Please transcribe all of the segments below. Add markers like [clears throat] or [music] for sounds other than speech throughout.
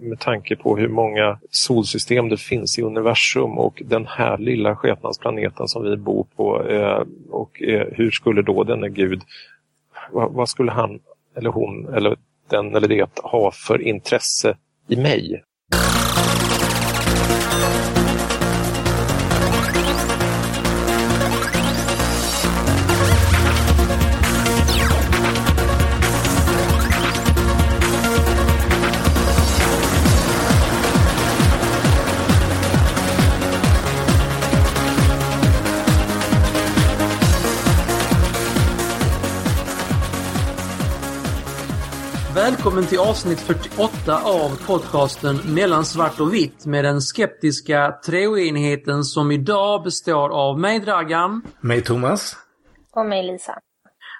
med tanke på hur många solsystem det finns i universum och den här lilla skepnadsplaneten som vi bor på eh, och eh, hur skulle då denne gud, vad, vad skulle han eller hon eller den eller det ha för intresse i mig? Välkommen till avsnitt 48 av podcasten Mellan svart och vitt med den skeptiska treoenigheten som idag består av mig Dragan. Mig Thomas. Och mig Lisa.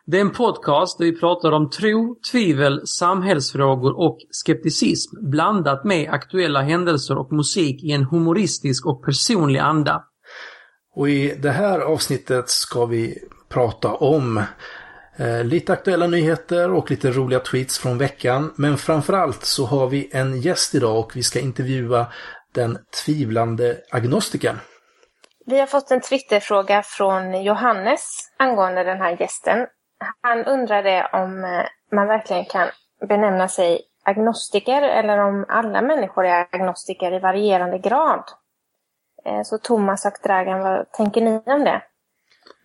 Det är en podcast där vi pratar om tro, tvivel, samhällsfrågor och skepticism blandat med aktuella händelser och musik i en humoristisk och personlig anda. Och i det här avsnittet ska vi prata om Eh, lite aktuella nyheter och lite roliga tweets från veckan. Men framförallt så har vi en gäst idag och vi ska intervjua den tvivlande agnostikern. Vi har fått en Twitterfråga från Johannes angående den här gästen. Han undrade om eh, man verkligen kan benämna sig agnostiker eller om alla människor är agnostiker i varierande grad. Eh, så Thomas och Dragan, vad tänker ni om det?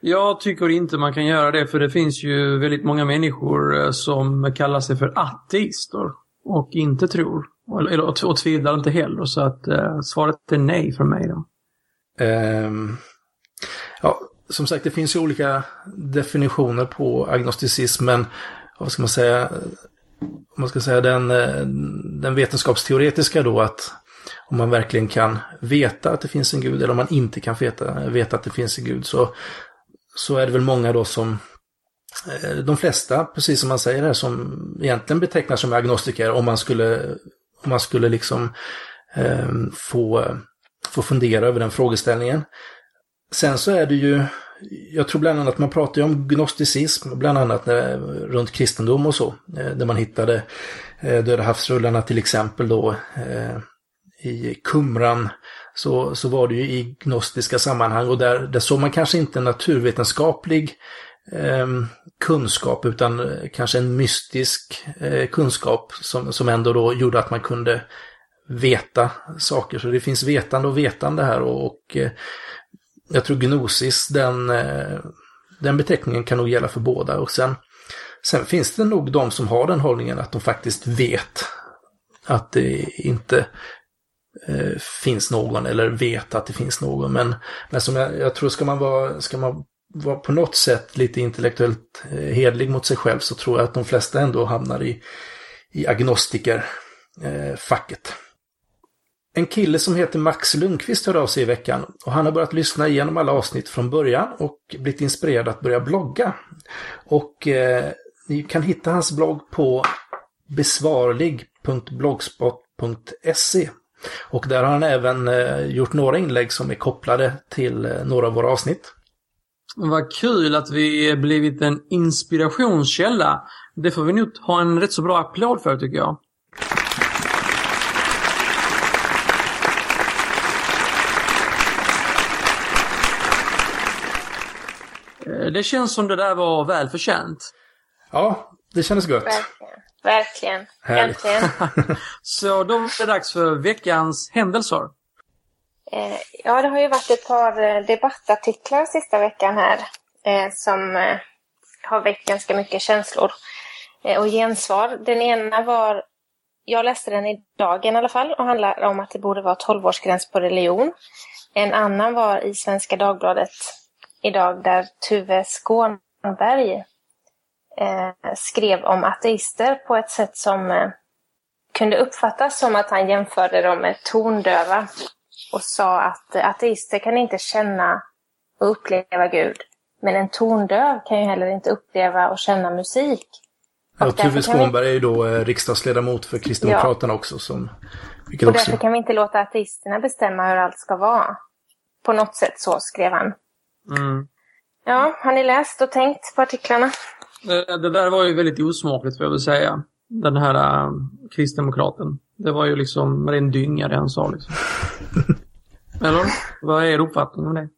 Jag tycker inte man kan göra det för det finns ju väldigt många människor eh, som kallar sig för ateister och inte tror. Eller, och tvivlar inte heller så att eh, svaret är nej för mig då. Um, ja, som sagt det finns ju olika definitioner på agnosticism men vad ska man säga? Om man ska säga den, eh, den vetenskapsteoretiska då att om man verkligen kan veta att det finns en gud eller om man inte kan veta, veta att det finns en gud så så är det väl många då som eh, de flesta, precis som man säger här, som egentligen betecknas som agnostiker om man skulle, om man skulle liksom eh, få, få fundera över den frågeställningen. Sen så är det ju, jag tror bland annat man pratar ju om gnosticism, bland annat när, runt kristendom och så, eh, där man hittade eh, Döda havsrullarna till exempel då eh, i Kumran, så, så var det ju i gnostiska sammanhang och där, där såg man kanske inte naturvetenskaplig eh, kunskap utan eh, kanske en mystisk eh, kunskap som, som ändå då gjorde att man kunde veta saker. Så det finns vetande och vetande här och, och eh, jag tror gnosis, den, eh, den beteckningen kan nog gälla för båda. Och sen, sen finns det nog de som har den hållningen att de faktiskt vet att det inte eh, finns någon eller vet att det finns någon. Men, men som jag, jag tror ska man vara, ska man vara på något sätt lite intellektuellt eh, hedlig mot sig själv så tror jag att de flesta ändå hamnar i, i agnostikerfacket. Eh, en kille som heter Max Lundqvist hörde av sig i veckan och han har börjat lyssna igenom alla avsnitt från början och blivit inspirerad att börja blogga. Och eh, ni kan hitta hans blogg på besvarlig.blogspot.se och där har han även eh, gjort några inlägg som är kopplade till eh, några av våra avsnitt. Vad kul att vi blivit en inspirationskälla. Det får vi nog ha en rätt så bra applåd för tycker jag. Eh, det känns som det där var välförtjänt. Ja, det kändes gott. Verkligen. Verkligen. Äntligen. [laughs] Så då är det dags för veckans händelser. Eh, ja, det har ju varit ett par eh, debattartiklar sista veckan här eh, som eh, har väckt ganska mycket känslor och gensvar. Den ena var, jag läste den i dagen i alla fall och handlar om att det borde vara 12-årsgräns på religion. En annan var i Svenska Dagbladet idag där Tuve Skånberg eh, skrev om ateister på ett sätt som eh, kunde uppfattas som att han jämförde dem med tondöva och sa att eh, ateister kan inte känna och uppleva Gud. Men en tondöv kan ju heller inte uppleva och känna musik. Ja, Tuve Skånberg vi... är ju då eh, riksdagsledamot för Kristdemokraterna ja. också. Som, och därför också... kan vi inte låta ateisterna bestämma hur allt ska vara. På något sätt så skrev han. Mm. Ja, har ni läst och tänkt på artiklarna? Det, det där var ju väldigt osmakligt får jag väl säga. Den här äh, kristdemokraten. Det var ju liksom ren dynga det han sa liksom. [laughs] Eller? Vad är er uppfattning om det?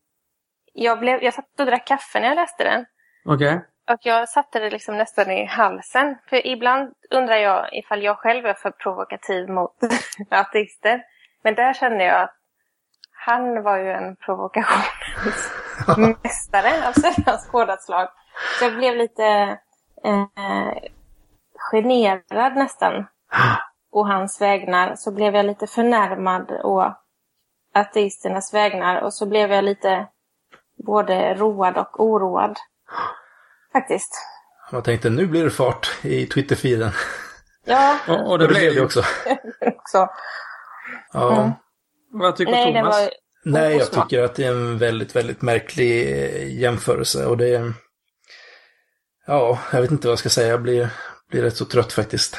Jag, blev, jag satt och drack kaffe när jag läste den. Okej. Okay. Och jag satte det liksom nästan i halsen. För ibland undrar jag ifall jag själv är för provokativ mot [laughs] ateister. Men där kände jag att han var ju en provokationsmästare av [laughs] sällan skådat slag. Så jag blev lite eh, generad nästan. Och hans vägnar så blev jag lite förnärmad och ateisternas vägnar. Och så blev jag lite både road och oroad. Faktiskt. Jag tänkte nu blir det fart i Twitterfilen. Ja. och, och det, blev det också. [laughs] också. Ja. Mm. Vad tycker Nej, Thomas? Var... Nej, jag tycker att det är en väldigt, väldigt märklig eh, jämförelse. Och det är... Ja, jag vet inte vad jag ska säga. Jag blir, blir rätt så trött faktiskt.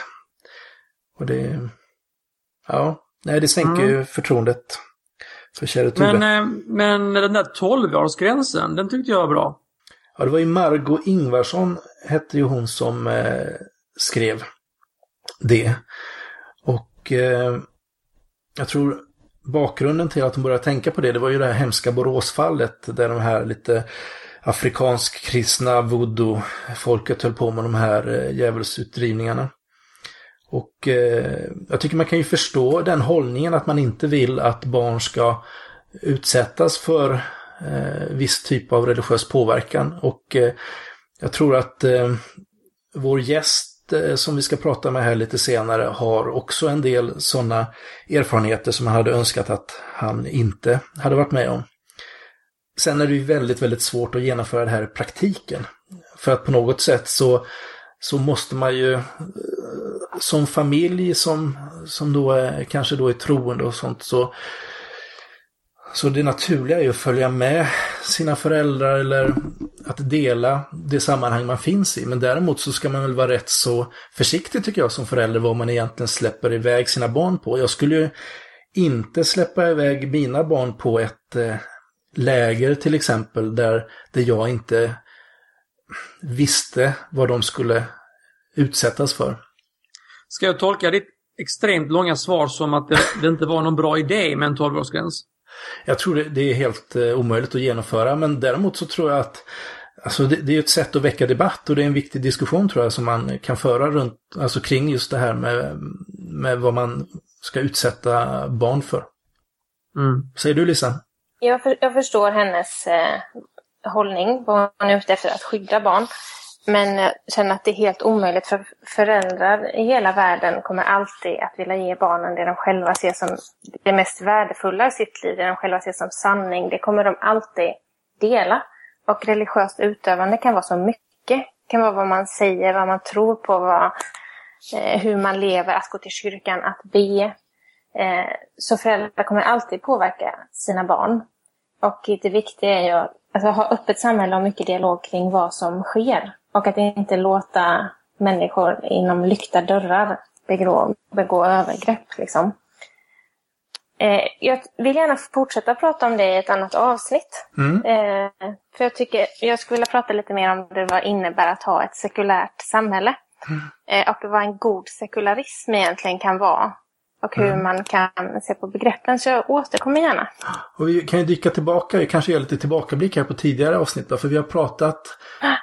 Och det... Ja, nej, det sänker mm. ju förtroendet för käre Men, eh, men den där 12-årsgränsen, den tyckte jag var bra. Ja, det var ju Margot Ingvarsson, hette ju hon som eh, skrev det. Och eh, jag tror bakgrunden till att hon började tänka på det, det var ju det här hemska Boråsfallet där de här lite afrikansk kristna voodoo-folket höll på med de här eh, djävulsutdrivningarna. Och eh, jag tycker man kan ju förstå den hållningen att man inte vill att barn ska utsättas för eh, viss typ av religiös påverkan. Och eh, jag tror att eh, vår gäst eh, som vi ska prata med här lite senare har också en del sådana erfarenheter som han hade önskat att han inte hade varit med om. Sen är det ju väldigt, väldigt svårt att genomföra det här i praktiken. För att på något sätt så, så måste man ju eh, som familj som, som då är, kanske då är troende och sånt så så det naturliga är ju att följa med sina föräldrar eller att dela det sammanhang man finns i. Men däremot så ska man väl vara rätt så försiktig tycker jag som förälder vad man egentligen släpper iväg sina barn på. Jag skulle ju inte släppa iväg mina barn på ett eh, läger till exempel där, där jag inte visste vad de skulle utsättas för. Ska jag tolka ditt extremt långa svar som att det, det inte var någon bra idé med en 12-årsgräns? Jag tror det, det är helt eh, omöjligt att genomföra, men däremot så tror jag att Alltså det, det, är ett sätt att väcka debatt och det är en viktig diskussion tror jag som man kan föra runt, alltså kring just det här med, med vad man ska utsätta barn för. Mm. Säger du Lisa? Jag, för, jag förstår hennes eh, hållning, vad hon är ute efter att skydda barn. Men jag känner att det är helt omöjligt för föräldrar i hela världen kommer alltid att vilja ge barnen det de själva ser som det mest värdefulla i sitt liv, det de själva ser som sanning. Det kommer de alltid dela. Och religiöst utövande kan vara så mycket. Det kan vara vad man säger, vad man tror på, vad, eh, hur man lever, att gå till kyrkan, att be. Eh, så föräldrar kommer alltid påverka sina barn. Och det viktiga är ju att alltså, ha öppet samhälle och mycket dialog kring vad som sker. Och att inte låta människor inom lyckta dörrar begå, begå övergrepp. Liksom. Eh, jag vill gärna fortsätta prata om det i ett annat avsnitt. Mm. Eh, för jag tycker, jag skulle vilja prata lite mer om det vad innebär att ha ett sekulärt samhälle. Mm. Eh, och vad en god sekularism egentligen kan vara och hur mm. man kan se på begreppen. Så jag återkommer gärna. Och vi kan ju dyka tillbaka, vi kanske gör lite tillbakablick här på tidigare avsnitt. Då, för vi har pratat,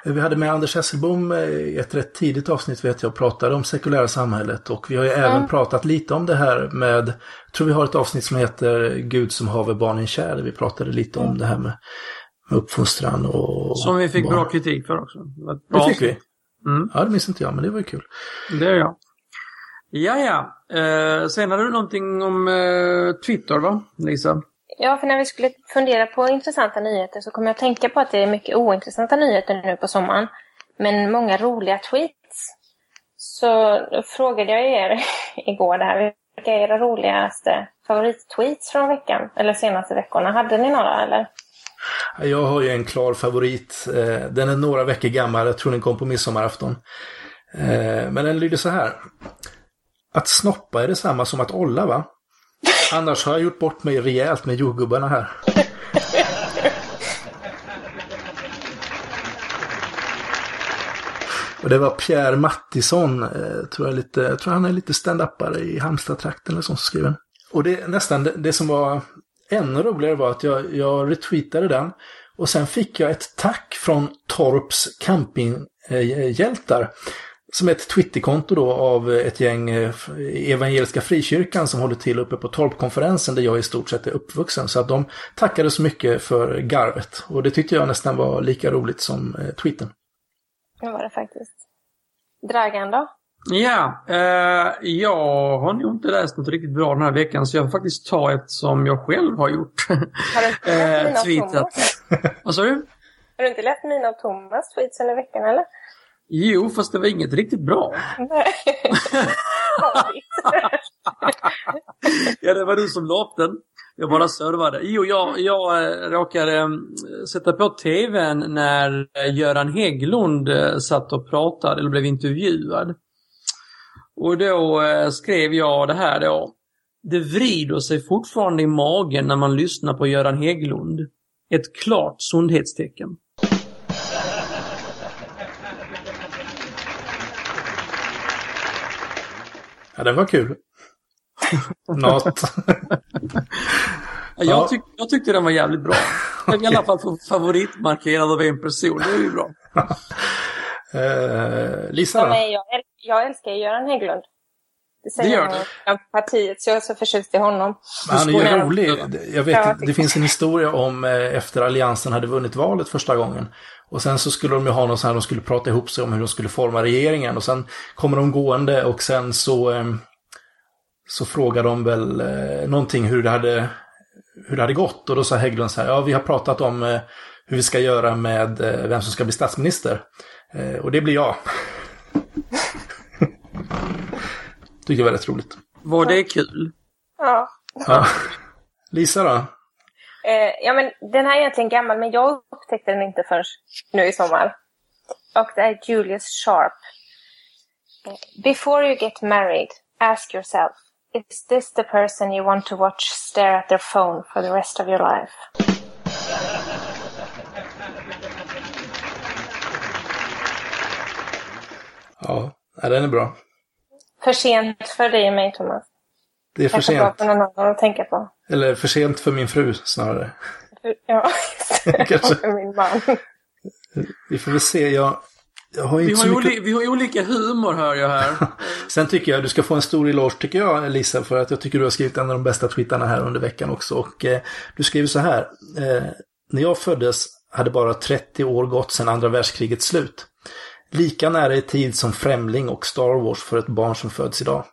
vi hade med Anders Hesselbom i ett rätt tidigt avsnitt vet jag, pratade om sekulära samhället. Och vi har ju mm. även pratat lite om det här med, jag tror vi har ett avsnitt som heter Gud som haver barnen kär. Där vi pratade lite om mm. det här med, med uppfostran och Som vi fick barn. bra kritik för också. Bra det fick vi. Mm. Ja, det minns inte jag, men det var ju kul. Det är jag. Ja, ja. Eh, sen hade du någonting om eh, Twitter, va, Lisa? Ja, för när vi skulle fundera på intressanta nyheter så kom jag att tänka på att det är mycket ointressanta nyheter nu på sommaren. Men många roliga tweets. Så då frågade jag er [laughs] igår där, vilka är era roligaste favorittweets från veckan? Eller senaste veckorna? Hade ni några eller? Jag har ju en klar favorit. Eh, den är några veckor gammal, jag tror den kom på midsommarafton. Eh, men den lyder så här. Att snoppa är detsamma som att olla va? Annars har jag gjort bort mig rejält med jordgubbarna här. Och det var Pierre Mattisson, eh, tror jag, lite, jag tror han är lite stand-upare i Halmstad-trakten eller så som skrev den. Och det nästan det, det, som var ännu roligare var att jag, jag retweetade den och sen fick jag ett tack från Torps campinghjältar. Som ett Twitterkonto då av ett gäng eh, Evangeliska Frikyrkan som håller till uppe på Torpkonferensen där jag i stort sett är uppvuxen. Så att de tackade så mycket för garvet. Och det tyckte jag nästan var lika roligt som eh, tweeten. Det var det faktiskt. Dragan då? Ja, eh, jag har nog inte läst något riktigt bra den här veckan så jag får faktiskt ta ett som jag själv har gjort. Har du inte läst [laughs] mina och Thomas? Vad sa du? Har du inte läst mina och Thomas tweets under veckan eller? Jo, fast det var inget riktigt bra. Nej. [laughs] ja, det var du som la upp den. Jag bara servade. Jo, jag, jag äh, råkade äh, sätta på tvn när äh, Göran Hägglund satt och pratade eller blev intervjuad. Och då skrev jag det här då. Det vrider sig fortfarande i magen när man lyssnar på Göran Hägglund. Ett klart sundhetstecken. Ja, den var kul. Något. jag, tyck, jag tyckte den var jävligt bra. okay. [laughs] I alla fall favoritmarkerad av en person. Det är ju bra. uh, [laughs] Lisa då? Ja, jag, jag älskar Göran Hägglund. Det säger det gör partiet, så jag är så förtjust i honom. Men han är ju rolig. Jag vet, ja, det finns en historia om eh, efter Alliansen hade vunnit valet första gången. Och sen så skulle de ju ha något så här, de skulle prata ihop sig om hur de skulle forma regeringen. Och sen kommer de gående och sen så, eh, så frågar de väl eh, någonting hur det, hade, hur det hade gått. Och då sa Hägglund så här, ja vi har pratat om hur vi ska göra med vem som ska bli statsminister. Och det blir jag. [laughs] Tycker jag var rätt roligt. Var det kul? Ja. ja. Lisa då? Eh, ja, men den här är egentligen gammal, men jag upptäckte den inte förrän nu i sommar. Och det är Julius Sharp. Before you get married, ask yourself, is this the person you want to watch stare at their phone for the rest of your life? Ja, den är bra. För sent för dig och mig, Thomas. Det är för sent. för någon annan att tänka på. Eller för sent för min fru snarare. Ja, [laughs] Kanske. för min man. Vi får väl se. Jag, jag har inte vi, har mycket... vi har olika humor hör jag här. [laughs] Sen tycker jag du ska få en stor eloge tycker jag Lisa för att jag tycker du har skrivit en av de bästa twittarna här under veckan också. Och eh, du skriver så här. Eh, när jag föddes hade bara 30 år gått sedan andra världskrigets slut. Lika nära i tid som Främling och Star Wars för ett barn som föds idag.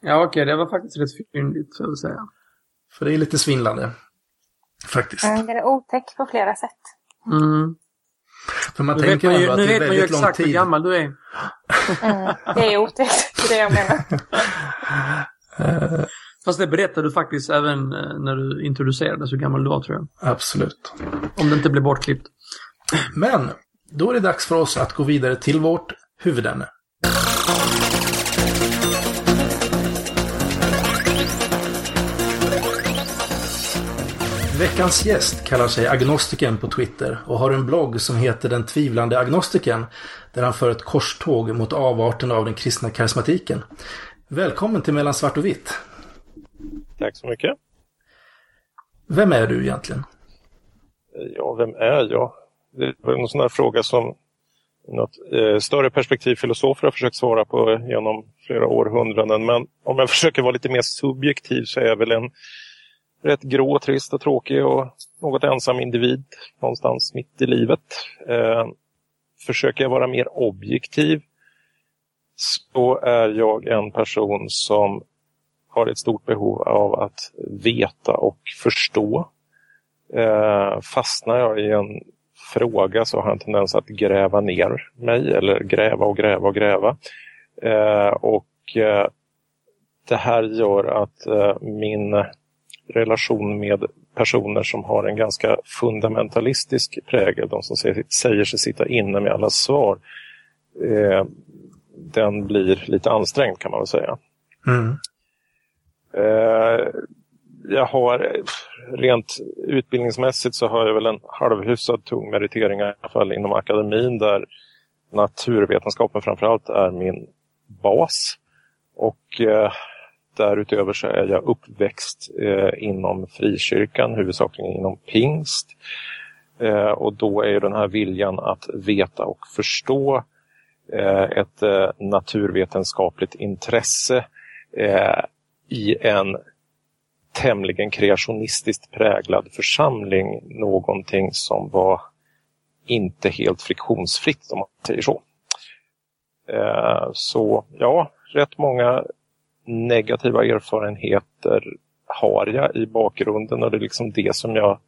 Ja, okej, okay, det var faktiskt rätt fyndigt, får jag säga. För det är lite svindlande. Faktiskt. Mm, det är otäck på flera sätt. Mm. För man nu tänker vet man ju, att nu det är vet man ju väldigt lång exakt tid. hur gammal du är. Mm, det är otäckt, det är det jag menar. Fast det berättade du faktiskt även eh, när du introducerades hur gammal du var, tror jag. Absolut. Om det inte blir bortklippt. Men, då är det dags för oss att gå vidare till vårt huvudämne. Veckans gäst kallar sig Agnostiken på Twitter och har en blogg som heter Den tvivlande agnostiken där han för ett korståg mot avarten av den kristna karismatiken. Välkommen till Mellan svart och vitt. Tack så mycket. Vem är du egentligen? Ja, vem är jag? Det var en sån här fråga som något eh, större perspektiv filosofer har försökt svara på genom flera århundraden. Men om jag [laughs] försöker vara lite mer subjektiv så är jag väl en rätt grå, trist och tråkig och något ensam individ någonstans mitt i livet. Eh, försöker jag vara mer objektiv så är jag en person som har ett stort behov av att veta och förstå. Eh, fastnar jag i en fråga så har en tendens att gräva ner mig eller gräva och gräva och gräva. Eh, och eh, det här gör att eh, min relation med personer som har en ganska fundamentalistisk prägel, de som säger sig sitta inne med alla svar, eh, den blir lite ansträngd kan man väl säga. Mm. Jag har rent utbildningsmässigt så har jag väl en halvhyfsad tung meritering i alla fall inom akademin där naturvetenskapen framförallt är min bas. Och eh, därutöver så är jag uppväxt eh, inom frikyrkan, huvudsakligen inom pingst. Eh, och då är den här viljan att veta och förstå eh, ett eh, naturvetenskapligt intresse eh, i en tämligen kreationistiskt präglad församling någonting som var inte helt friktionsfritt om man säger så. Eh, så ja, rätt många negativa erfarenheter har jag i bakgrunden och det är liksom det som jag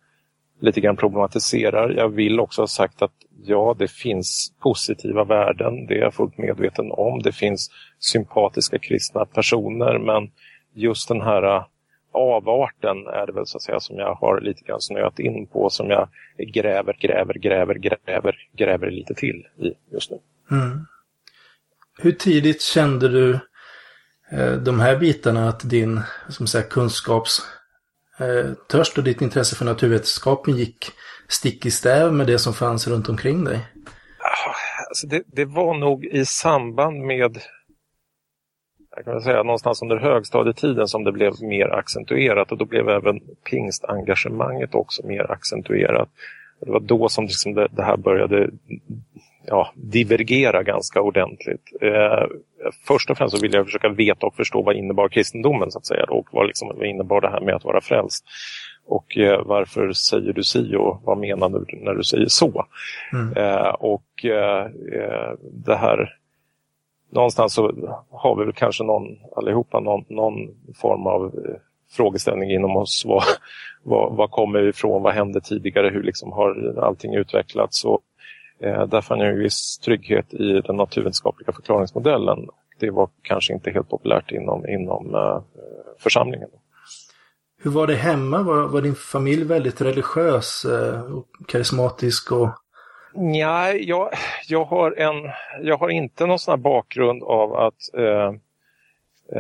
lite grann problematiserar. Jag vill också ha sagt att ja, det finns positiva värden, det är jag fullt medveten om. Det finns sympatiska kristna personer men just den här avarten är det väl så att säga som jag har lite grann snöat in på som jag gräver, gräver, gräver, gräver, gräver lite till i just nu. Mm. Hur tidigt kände du eh, de här bitarna att din som säga, kunskapstörst eh, och ditt intresse för naturvetenskapen gick stick i stäv med det som fanns runt omkring dig? Alltså det, det var nog i samband med jag kan säga någonstans under högstadietiden som det blev mer accentuerat och då blev även pingstengagemanget också mer accentuerat. Det var då som liksom det, det här började ja, divergera ganska ordentligt. Eh, först och främst så ville jag försöka veta och förstå vad innebar kristendomen så att säga och vad, liksom, vad innebar det här med att vara frälst. Och eh, varför säger du si och vad menar du när du säger så? Mm. Eh, och eh, eh, det här någonstans så har vi väl kanske någon, allihopa någon, någon form av eh, frågeställning inom oss. Vad, [laughs] vad, vad kommer vi ifrån? Vad hände tidigare? Hur liksom har allting utvecklats? Och, eh, där fann jag en viss trygghet i den naturvetenskapliga förklaringsmodellen. Det var kanske inte helt populärt inom, inom eh, församlingen. Hur var det hemma? Var, var din familj väldigt religiös eh, och karismatisk? Och... Nej, jag, jag, har en, jag har inte någon sån här bakgrund av att eh,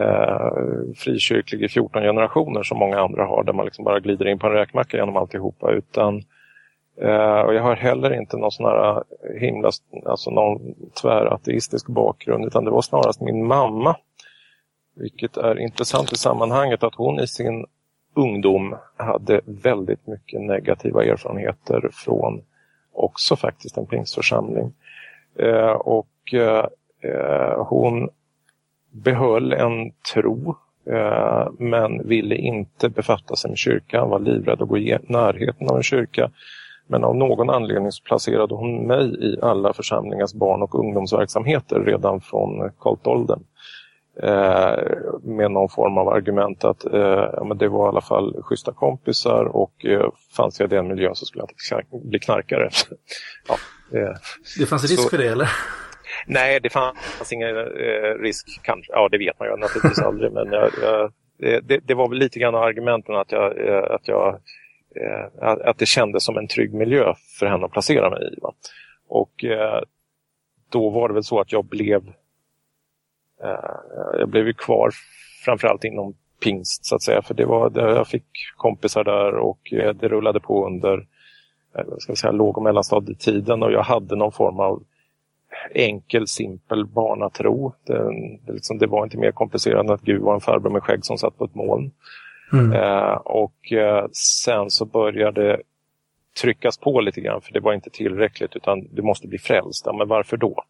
eh, frikyrklig i 14 generationer som många andra har där man liksom bara glider in på en räkmacka genom alltihopa utan eh, och jag har heller inte någon sån här eh, himla, alltså någon tvärateistisk bakgrund utan det var snarast min mamma. Vilket är intressant i sammanhanget att hon i sin ungdom hade väldigt mycket negativa erfarenheter från också faktiskt en pingstförsamling. Eh, och eh, hon behöll en tro eh, men ville inte befatta sig med kyrkan, var livrädd att gå i närheten av en kyrka. Men av någon anledning så placerade hon mig i alla församlingars barn- och ungdomsverksamheter redan från koltåldern. Eh, med någon form av argument att eh, men det var i alla fall schyssta kompisar och eh, fanns jag i den miljön så skulle jag inte bli knarkare. [laughs] ja, eh, det fanns risk så, för det eller? Nej, det fanns ingen eh, risk. Kanske. Ja, det vet man ju naturligtvis [laughs] aldrig. Men jag, jag, det, det, var väl lite grann argumenten att, jag, eh, att, jag, att det kändes som en trygg miljö för henne att placera mig i. Va? Och då var det väl så att jag blev Eh, jag blev ju kvar framförallt inom pingst så att säga. För det var, jag fick kompisar där och eh, det rullade på under eh, ska säga, låg och mellanstadietiden och jag hade någon form av enkel, simpel barnatro. Det, det, liksom, det var inte mer komplicerat än att Gud var en farbror med skägg som satt på ett moln. Mm. Eh, och eh, sen så började tryckas på lite grann för det var inte tillräckligt utan du måste bli frälst. Ja, men varför då?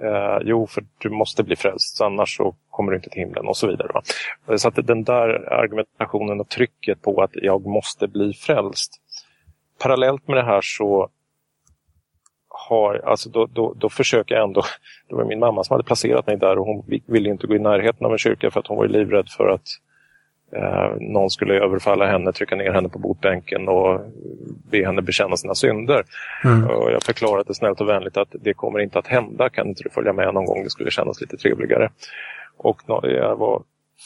Eh, jo, för du måste bli frälst, annars så kommer du inte till himlen och så vidare. Va? Eh, så att den där argumentationen och trycket på att jag måste bli frälst. Parallellt med det här så har, alltså då, då, då försöker jag ändå, det var min mamma som hade placerat mig där och hon ville inte gå i närheten av en kyrka för att hon var livrädd för att Eh, någon skulle överfalla henne, trycka ner henne på botbänken och be henne bekänna sina synder. Mm. Och jag förklarade snällt och vänligt att det kommer inte att hända, kan inte du följa med någon gång, det skulle kännas lite trevligare. Och när jag var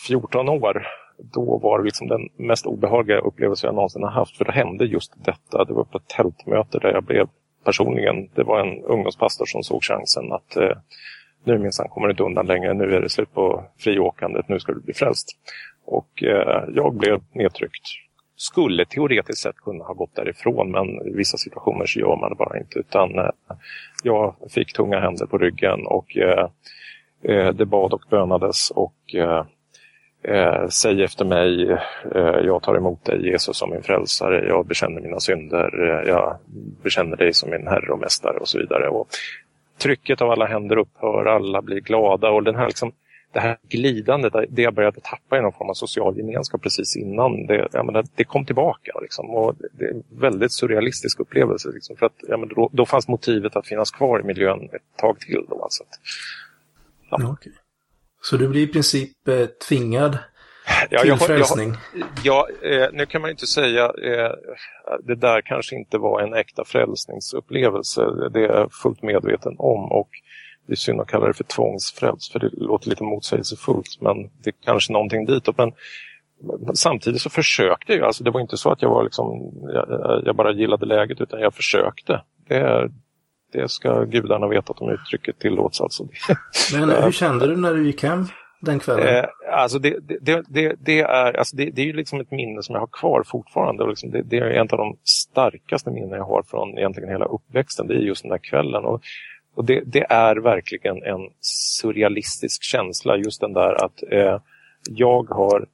14 år, då var det liksom den mest obehagliga upplevelse jag någonsin har haft, för då hände just detta. Det var på ett tältmöte där jag blev personligen, det var en ungdomspastor som såg chansen att eh, nu minsann kommer du inte undan längre, nu är det slut på friåkandet, nu ska du bli frälst. Och eh, jag blev nedtryckt. Skulle teoretiskt sett kunna ha gått därifrån men i vissa situationer så gör man det bara inte. Utan eh, jag fick tunga händer på ryggen och eh, det bad och bönades och eh, säg efter mig, eh, jag tar emot dig Jesus som min frälsare, jag bekänner mina synder, eh, jag bekänner dig som min Herre och Mästare och så vidare. Och trycket av alla händer upphör, alla blir glada. Och den här liksom, det här glidandet, det jag började tappa i någon form av social gemenskap precis innan, det, menar, det kom tillbaka. Liksom, och det är en väldigt surrealistisk upplevelse. Liksom, för att, menar, då, då, fanns motivet att finnas kvar i miljön ett tag till. Då, alltså. ja. okay. Så du blir i princip eh, tvingad ja, till jag, frälsning? Ja, eh, nu kan man inte säga eh, det där kanske inte var en äkta frälsningsupplevelse. Det är jag fullt medveten om. och det är synd att kalla det för tvångsfrälst för det låter lite motsägelsefullt men det är kanske någonting ditåt. Men samtidigt så försökte jag. Alltså det var inte så att jag, var liksom, jag, jag bara gillade läget utan jag försökte. Det, det ska gudarna veta att de uttrycket tillåts. Alltså. Men [laughs] hur kände du när du gick hem den kvällen? Eh, alltså det, det, det, det, är, alltså det, det är ju liksom ett minne som jag har kvar fortfarande. Och liksom det, det, är en av de starkaste minnen jag har från egentligen hela uppväxten. Det är just den där kvällen. Och och det, det, är verkligen en surrealistisk känsla, just den där att eh, jag har,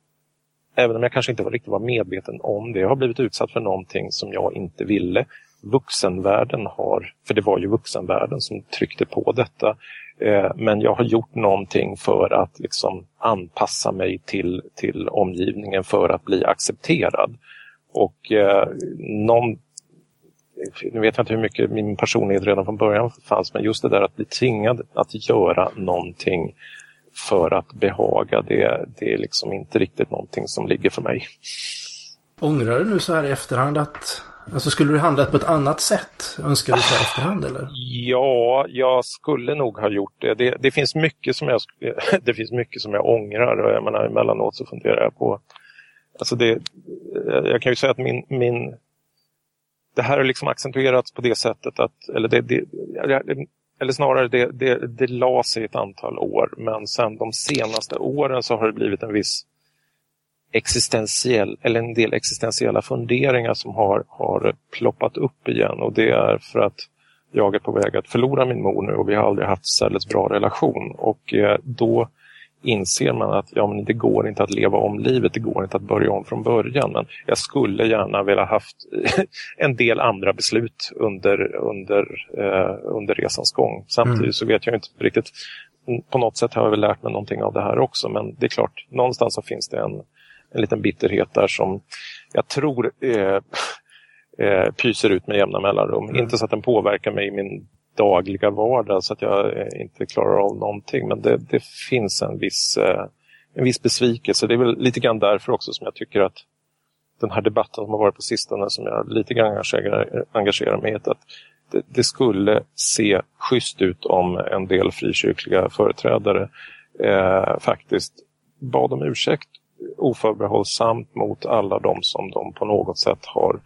även om jag kanske inte riktigt var medveten om det, jag har blivit utsatt för någonting som jag inte ville. Vuxenvärlden har, för det var ju vuxenvärlden som tryckte på detta, eh, men jag har gjort någonting för att liksom anpassa mig till, till omgivningen för att bli accepterad. Och eh, någon, nu vet jag inte hur mycket min personlighet redan från början fanns, men just det där att bli tvingad att göra någonting för att behaga, det, det är liksom inte riktigt någonting som ligger för mig. Ångrar du nu så här i efterhand att Alltså skulle du handlat på ett annat sätt? Önskar du så här efterhand eller? Ja, jag skulle nog ha gjort det. Det, det finns mycket som jag [laughs] det finns mycket som jag ångrar och jag menar emellanåt så funderar jag på Alltså det, jag kan ju säga att min, min det här har liksom accentuerats på det sättet att, eller, det, det, eller snarare det, det, det la sig ett antal år men sen de senaste åren så har det blivit en viss existentiell, eller en del existentiella funderingar som har, har ploppat upp igen. Och det är för att jag är på väg att förlora min mor nu och vi har aldrig haft särskilt bra relation. Och eh, då inser man att ja, men det går inte att leva om livet, det går inte att börja om från början. Men jag skulle gärna vilja haft [laughs] en del andra beslut under, under, eh, under resans gång. Samtidigt mm. så vet jag inte riktigt, på något sätt har jag väl lärt mig någonting av det här också. Men det är klart, någonstans så finns det en, en liten bitterhet där som jag tror eh, [laughs] eh, pyser ut med jämna mellanrum. Mm. Inte så att den påverkar mig i min dagliga vardag så att jag eh, inte klarar av någonting. Men det, det finns en viss, eh, en viss besvikelse. Det är väl lite grann därför också som jag tycker att den här debatten som har varit på sistone som jag lite grann engagerar, engagerar mig i. Att det, det, skulle se schysst ut om en del frikyrkliga företrädare eh, faktiskt bad om ursäkt oförbehållsamt mot alla de som de på något sätt har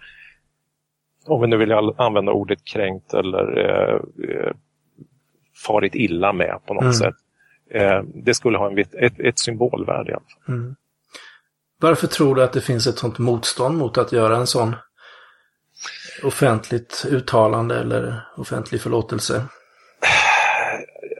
om vi nu vill använda ordet kränkt eller eh, eh, farit illa med på något mm. sätt. Eh, det skulle ha en, ett, ett symbolvärde i alla fall. Mm. Varför tror du att det finns ett sånt motstånd mot att göra en sån offentligt uttalande eller offentlig förlåtelse?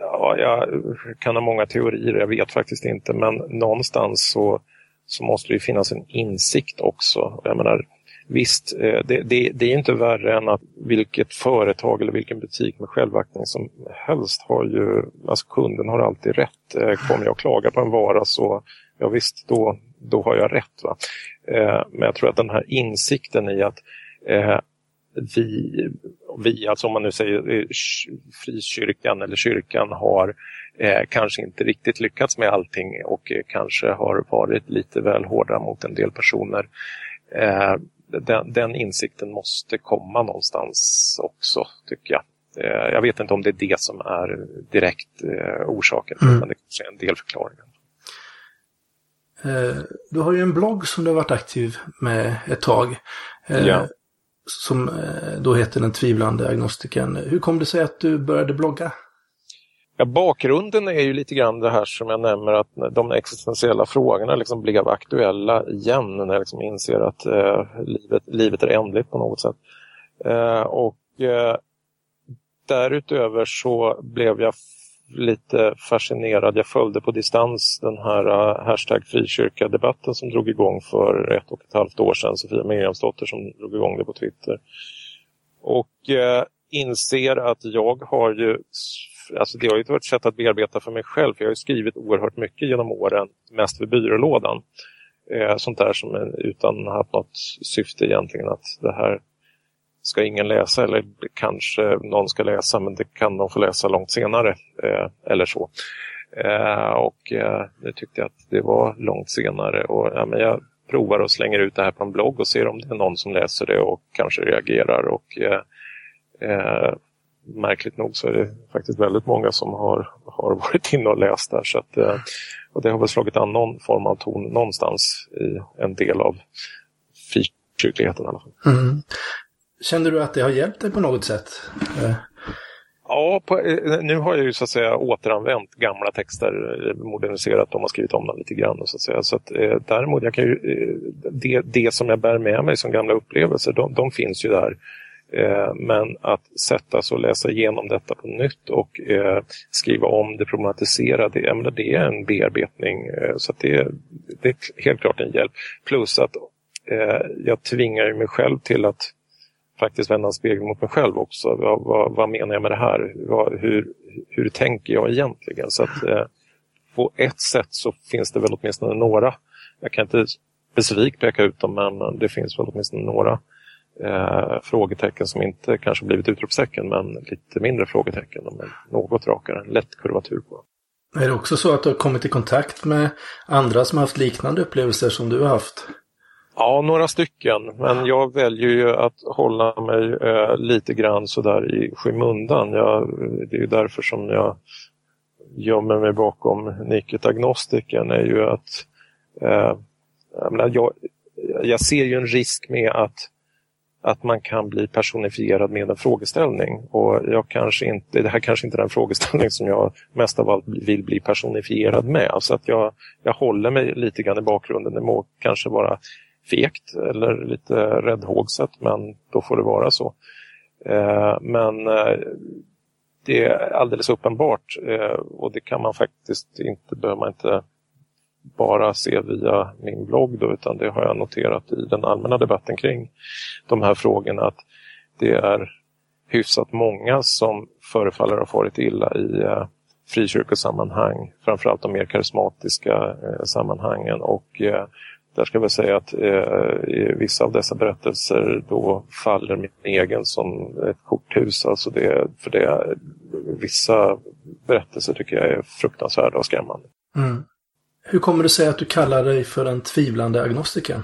Ja, jag kan ha många teorier, jag vet faktiskt inte, men någonstans så, så måste det finnas en insikt också. Jag menar, Visst, eh, det, det, det, är inte värre än att vilket företag eller vilken butik med självaktning som helst har ju, alltså kunden har alltid rätt. Eh, kommer jag och klagar på en vara så, ja visst, då, då har jag rätt. Va? Eh, men jag tror att den här insikten i att vi, vi, alltså om man nu säger frikyrkan eller kyrkan har eh, kanske inte riktigt lyckats med allting och eh, kanske har varit lite väl hårda mot en del personer. Eh, den, den, insikten måste komma någonstans också, tycker jag. Eh, jag vet inte om det är det som är direkt eh, orsaken, mm. men det kanske är en del förklaringen. Eh, du har ju en blogg som du har varit aktiv med ett tag. Ja. Som då heter Den tvivlande agnostiken. Hur kom det sig att du började blogga? Ja, bakgrunden är ju lite grann det här som jag nämner att de existentiella frågorna liksom blev aktuella igen när jag liksom inser att eh, livet, livet är ändligt på något sätt. Eh, och eh, därutöver så blev jag lite fascinerad. Jag följde på distans den här uh, hashtag frikyrka-debatten som drog igång för ett och ett halvt år sedan. Sofia Miriamsdotter som drog igång det på Twitter. Och uh, inser att jag har ju, alltså det har ju varit ett sätt att bearbeta för mig själv. För jag har ju skrivit oerhört mycket genom åren, mest vid byrålådan. Eh, sånt där som utan haft något syfte egentligen att det här ska ingen läsa eller kanske någon ska läsa men det kan de få läsa långt senare eh, eller så. Eh, och eh, nu tyckte jag att det var långt senare och ja, men jag provar och slänger ut det här på en blogg och ser om det är någon som läser det och kanske reagerar. Och eh, eh, Märkligt nog så är det faktiskt väldigt många som har, har [laughs] varit inne och läst där. Så att, eh, och det har väl slagit an någon form av ton någonstans i en del av frikyrkligheten i alla fall. Mm. Känner du att det har hjälpt dig på något sätt? Eh. Ja, på, eh, nu har jag ju så att säga återanvänt gamla texter, moderniserat dem och skrivit om dem lite grann. Så att säga. Så att, eh, däremot, jag kan ju, det, det som jag bär med mig som gamla upplevelser, de, de finns ju där. Eh, men att sätta sig och läsa igenom detta på nytt och eh, skriva om det, problematisera det, det är en bearbetning. Eh, så det, det, är helt klart en hjälp. Plus att jag tvingar mig själv till att faktiskt vända en spegel mot mig själv också. Vad, vad, vad menar jag med det här? Vad, hur, hur tänker jag egentligen? Så att, eh, på ett sätt så finns det väl åtminstone några, jag kan inte specifikt peka ut dem, men det finns väl åtminstone några eh, frågetecken som inte kanske blivit utropstecken, men lite mindre frågetecken. De något rakare, en lätt kurvatur på. Är det också så att du har kommit i kontakt med andra som har haft liknande upplevelser som du har haft? Ja, några stycken. Men jag väljer ju att hålla mig eh, lite grann sådär i skymundan. Jag, det är ju därför som jag gömmer mig bakom nicket agnostiken. är ju att eh, jag, menar, jag, jag ser ju en risk med att att man kan bli personifierad med en frågeställning. Och jag kanske inte, det här kanske inte är den [laughs] frågeställning som jag mest av allt vill bli personifierad med. Så att jag, jag håller mig lite grann i bakgrunden. Det må kanske vara fegt eller lite räddhågset men då får det vara så. Eh, men eh, det är alldeles uppenbart eh, och det kan man faktiskt inte, behöver man inte bara se via min blogg då, utan det har jag noterat i den allmänna debatten kring de här frågorna att det är hyfsat många som förefaller ha farit illa i eh, frikyrkosammanhang, framförallt de mer karismatiska eh, sammanhangen och eh, där ska jag säga att eh, vissa av dessa berättelser då faller min egen som ett korthus. Alltså det, för det, vissa berättelser tycker jag är fruktansvärda och skrämmande. Mm. Hur kommer det sig att du kallar dig för den tvivlande agnostikern?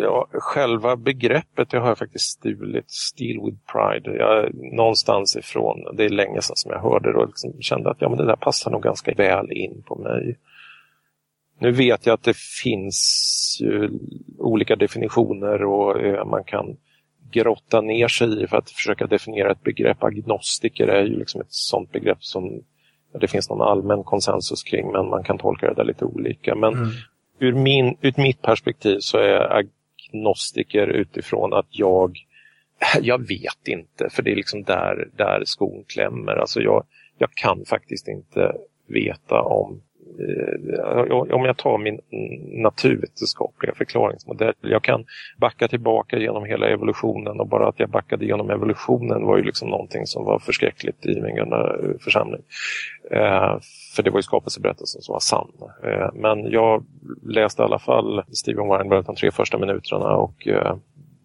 Ja, själva begreppet det har jag faktiskt stulit, Steel with Pride. Jag, någonstans ifrån, det är länge sedan som jag hörde det och liksom kände att ja, men det där passar nog ganska väl in på mig. Nu vet jag att det finns olika definitioner och eh, man kan grotta ner sig i för att försöka definiera ett begrepp. Agnostiker är ju liksom ett sånt begrepp som det finns någon allmän konsensus kring men man kan tolka det där lite olika. Men mm. ur, min, ur mitt perspektiv så är agnostiker utifrån att jag [clears throat] jag vet inte, för det är liksom där, där skon klämmer. Alltså jag, jag kan faktiskt inte veta om Eh, om jag tar min naturvetenskapliga förklaringsmodell. Jag kan backa tillbaka genom hela evolutionen och bara att jag backade genom evolutionen var ju liksom någonting som var förskräckligt i min gamla eh, församling. Eh, för det var ju skapelseberättelsen som var sann. Men jag läste i alla fall Steven Weinberg de tre första minuterna och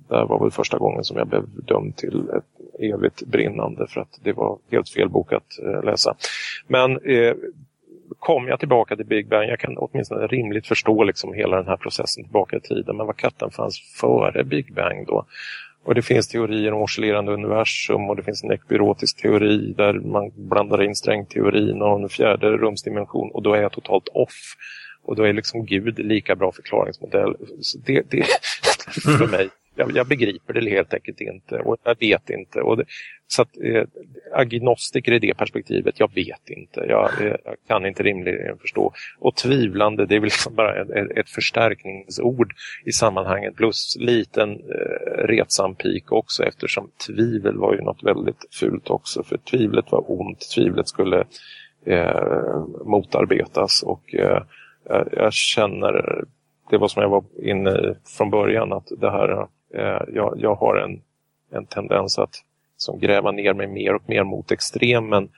det var väl första gången som jag blev dömd till ett evigt brinnande för att det var helt fel bok att läsa. Men kom jag tillbaka till Big Bang, jag kan åtminstone rimligt förstå liksom hela den här processen tillbaka i tiden. Men vad katten fanns före Big Bang då? Och det finns teorier om oscillerande universum och det finns en ekbyrotisk teori där man blandar in strängteorin och en fjärde rumsdimension och då är jag totalt off. Och då är liksom Gud lika bra förklaringsmodell. Så det, det för [laughs] mig jag, jag, begriper det helt enkelt inte och jag vet inte. Och det, så att, eh, agnostiker i det perspektivet, jag vet inte. Jag, eh, jag, kan inte rimligen förstå. Och tvivlande, det är väl liksom bara ett, ett förstärkningsord i sammanhanget plus liten eh, retsam pik också eftersom tvivel var ju något väldigt fult också. För tvivlet var ont, tvivlet skulle eh, motarbetas och eh, jag känner, det var som jag var inne i från början, att det här, Eh, jag, jag har en, en tendens att som gräva ner mig mer och mer mot extremen.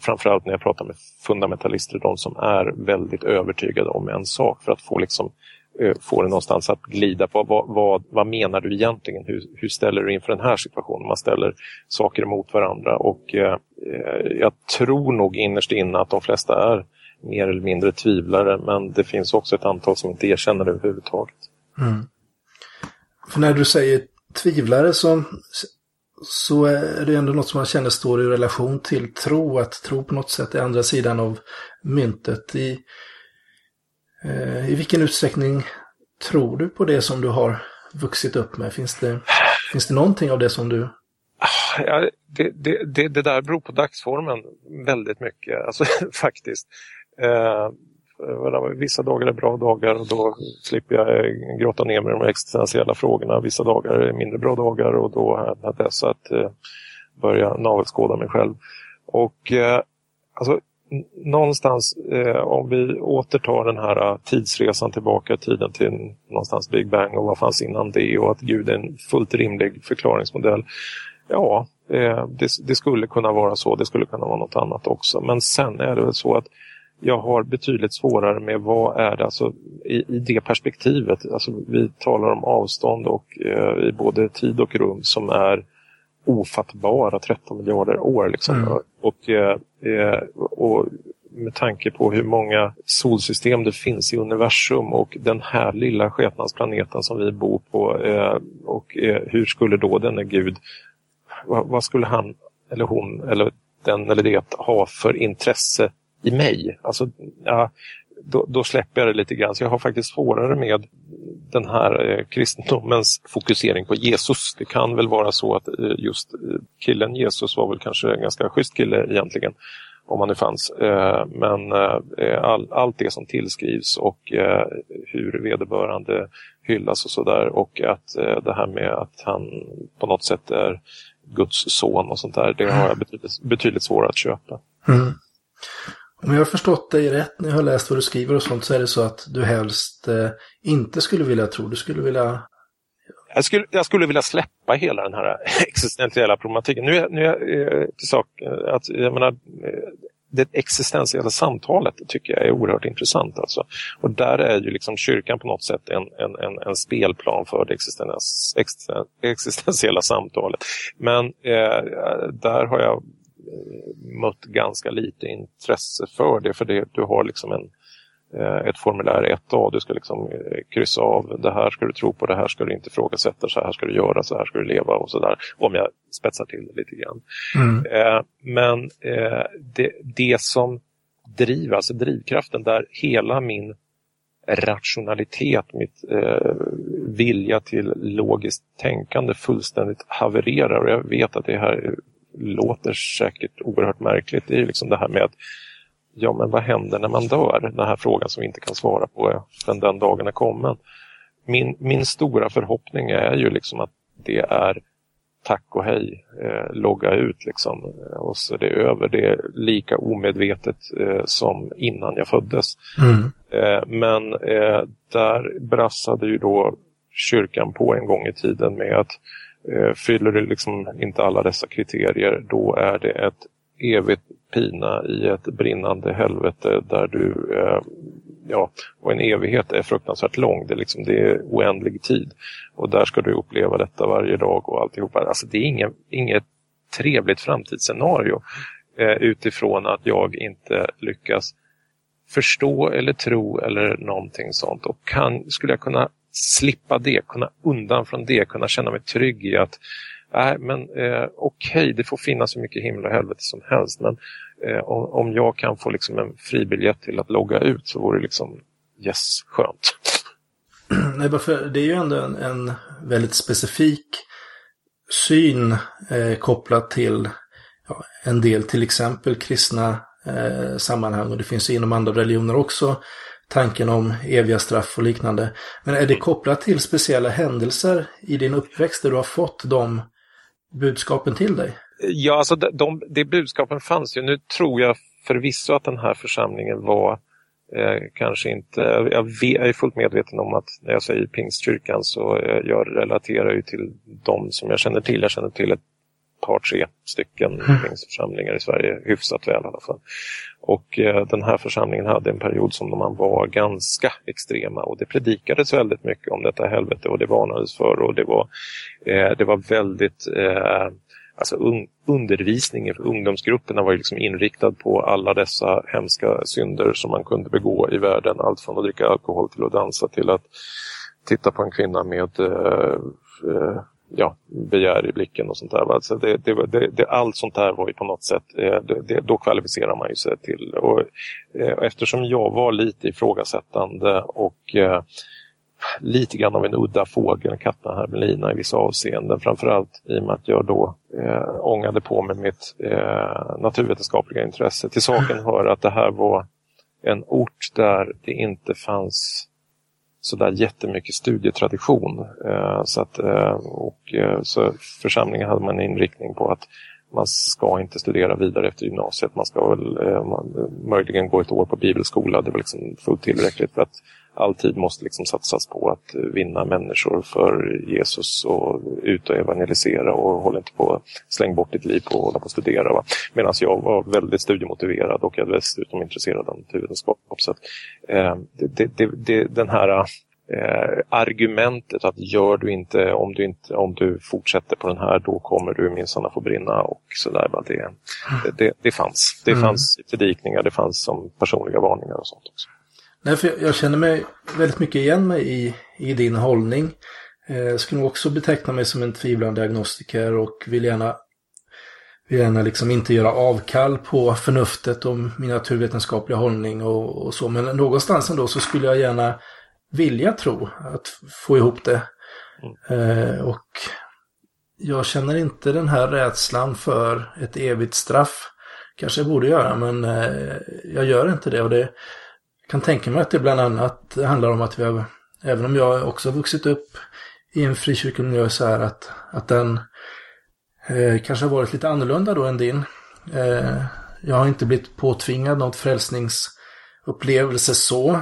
Framförallt när jag pratar med fundamentalister, de som är väldigt övertygade om en sak för att få liksom eh, få det någonstans att glida på vad, vad, vad menar du egentligen? Hur, hur ställer du inför den här situationen? Man ställer saker mot varandra och eh, eh jag tror nog innerst inne att de flesta är mer eller mindre tvivlare men det finns också ett antal som inte erkänner det överhuvudtaget. Mm. För när du säger tvivlare så, så är det ändå något som man känner står i relation till tro, att tro på något sätt är andra sidan av myntet. I, eh, I vilken utsträckning tror du på det som du har vuxit upp med? Finns det, finns det någonting av det som du Ja, det, det, det, det, där beror på dagsformen väldigt mycket, alltså [laughs] faktiskt. Eh, Eh, vissa dagar är bra dagar och då slipper jag eh, gråta ner med de existentiella frågorna. Vissa dagar är mindre bra dagar och då har jag dess att eh, börja navelskåda mig själv. Och alltså, någonstans eh, om vi återtar den här tidsresan tillbaka i tiden till någonstans Big Bang och vad fanns innan det och att Gud är en fullt rimlig förklaringsmodell. Ja, eh, det, det, skulle kunna vara så, det skulle kunna vara något annat också. Men sen är det väl så att jag har betydligt svårare med vad är det, alltså i, i det perspektivet. Alltså, vi talar om avstånd och eh, i både tid och rum som är ofattbara 13 miljarder år. Liksom. Mm. Och, eh, eh, och med tanke på hur många solsystem det finns i universum och den här lilla skepnadsplaneten som vi bor på eh, och eh, hur skulle då denne gud, vad, vad, skulle han eller hon eller den eller det ha för intresse i mig. Alltså, ja, då, då, släpper jag det lite grann. Så jag har faktiskt svårare med den här eh, kristendomens fokusering på Jesus. Det kan väl vara så att eh, just eh, killen Jesus var väl kanske en ganska schysst kille egentligen, om han nu fanns. Eh, men eh, eh all, allt det som tillskrivs och eh, hur vederbörande hyllas och sådär och att eh, det här med att han på något sätt är Guds son och sånt där, det har jag betydligt, betydligt svårare att köpa. Mm. Om jag har förstått dig rätt när jag har läst vad du skriver och sånt så är det så att du helst eh, inte skulle vilja tro, du skulle vilja... Jag skulle, jag skulle vilja släppa hela den här [laughs] existentiella problematiken. Nu är, nu är eh, till sak eh, att jag menar, eh, det existentiella samtalet tycker jag är oerhört intressant. Alltså. Och där är ju liksom kyrkan på något sätt en, en, en, en spelplan för det existentiella samtalet. Men eh, där har jag mött ganska lite intresse för det. För det, du har liksom en, eh, ett formulär 1A. Du ska liksom eh, kryssa av det här ska du tro på, det här ska du inte ifrågasätta, så här ska du göra, så här ska du leva och sådär. Om jag spetsar till det lite grann. Mm. Eh, men det, det som driver, alltså drivkraften där hela min rationalitet, mitt eh, vilja till logiskt tänkande fullständigt havererar. Och jag vet att det här låter säkert oerhört märkligt. Det är liksom det här med att ja men vad händer när man dör? Den här frågan som vi inte kan svara på förrän den dagen är kommen. Min, min stora förhoppning är ju liksom att det är tack och hej, eh, logga ut liksom och så är det över. Det är lika omedvetet eh, som innan jag föddes. Mm. Eh, men eh, där brassade ju då kyrkan på en gång i tiden med att Eh, fyller du liksom inte alla dessa kriterier då är det ett evigt pina i ett brinnande helvete där du, eh, ja, och en evighet är fruktansvärt lång. Det är, liksom, det är oändlig tid. Och där ska du uppleva detta varje dag och alltihopa. Alltså det är inget, inget trevligt framtidsscenario eh, utifrån att jag inte lyckas förstå eller tro eller någonting sånt. Och kan, skulle jag kunna slippa det, kunna undan från det, kunna känna mig trygg i att nej, men eh, okej, okay, det får finnas hur mycket himmel och helvete som helst, men eh, om, om jag kan få liksom en fribiljett till att logga ut så vore det liksom yes, skönt. [clears throat] Nej, för det är ju ändå en, en väldigt specifik syn eh, kopplat till ja, en del till exempel kristna eh, sammanhang och det finns inom andra religioner också tanken om eviga straff och liknande. Men är det kopplat till speciella händelser i din uppväxt där du har fått de budskapen till dig? Ja, alltså de, de, de budskapen fanns ju. Nu tror jag förvisso att den här församlingen var eh, kanske inte... Jag, vet, jag, är fullt medveten om att när jag säger pingstkyrkan så eh, jag relaterar ju till de som jag känner till. Jag känner till ett par, tre stycken mm. pingstförsamlingar i Sverige hyfsat väl i alla fall. Och eh, den här församlingen hade en period som man var ganska extrema och det predikades väldigt mycket om detta helvete och det varnades för och det var, eh, det var väldigt eh, Alltså un undervisningen för ungdomsgrupperna var liksom inriktad på alla dessa hemska synder som man kunde begå i världen. Allt från att dricka alkohol till att dansa till att titta på en kvinna med eh, eh ja, begär i blicken och sånt där. Alltså det, det, det, allt sånt där var ju på något sätt, eh, det, då kvalificerar man ju sig till. Och, eh, eftersom jag var lite ifrågasättande och eh, lite grann av en udda fågel, katten hermelina i vissa avseenden. Framförallt i och med att jag då eh, ångade på mig mitt eh, naturvetenskapliga intresse. Till saken hör att det här var en ort där det inte fanns sådär jättemycket studietradition. Eh, så att, eh, och, eh, så församlingen hade man en inriktning på att man ska inte studera vidare efter gymnasiet. Man ska väl eh, man, möjligen gå ett år på bibelskola. Det var liksom fullt tillräckligt för att all tid måste liksom satsas på att vinna människor för Jesus och ut och evangelisera och hålla inte på släng bort ditt liv på att hålla på och studera. Medan jag var väldigt studiemotiverad och jag dessutom intresserad av naturvetenskap. Så att, eh, det, det, det, den här eh, argumentet att gör du inte om, du inte, om du fortsätter på den här då kommer du minsann att få brinna och sådär. Det, det, det fanns. Det mm. fanns predikningar, det fanns som personliga varningar och sånt också. Nej, för jag, känner mig väldigt mycket igen mig i, i din hållning. Eh, jag skulle nog också beteckna mig som en tvivlande agnostiker och vill gärna, vill gärna liksom inte göra avkall på förnuftet och min naturvetenskapliga hållning och, och så. Men någonstans ändå så skulle jag gärna vilja tro att få ihop det. Eh, och jag känner inte den här rädslan för ett evigt straff. Kanske jag borde göra, men eh, jag gör inte det. Och det kan tänka mig att det bland annat handlar om att vi har, även om jag också har vuxit upp i en frikyrkomiljö så här att, att den eh, kanske har varit lite annorlunda då än din. Eh, jag har inte blivit påtvingad något frälsningsupplevelse så.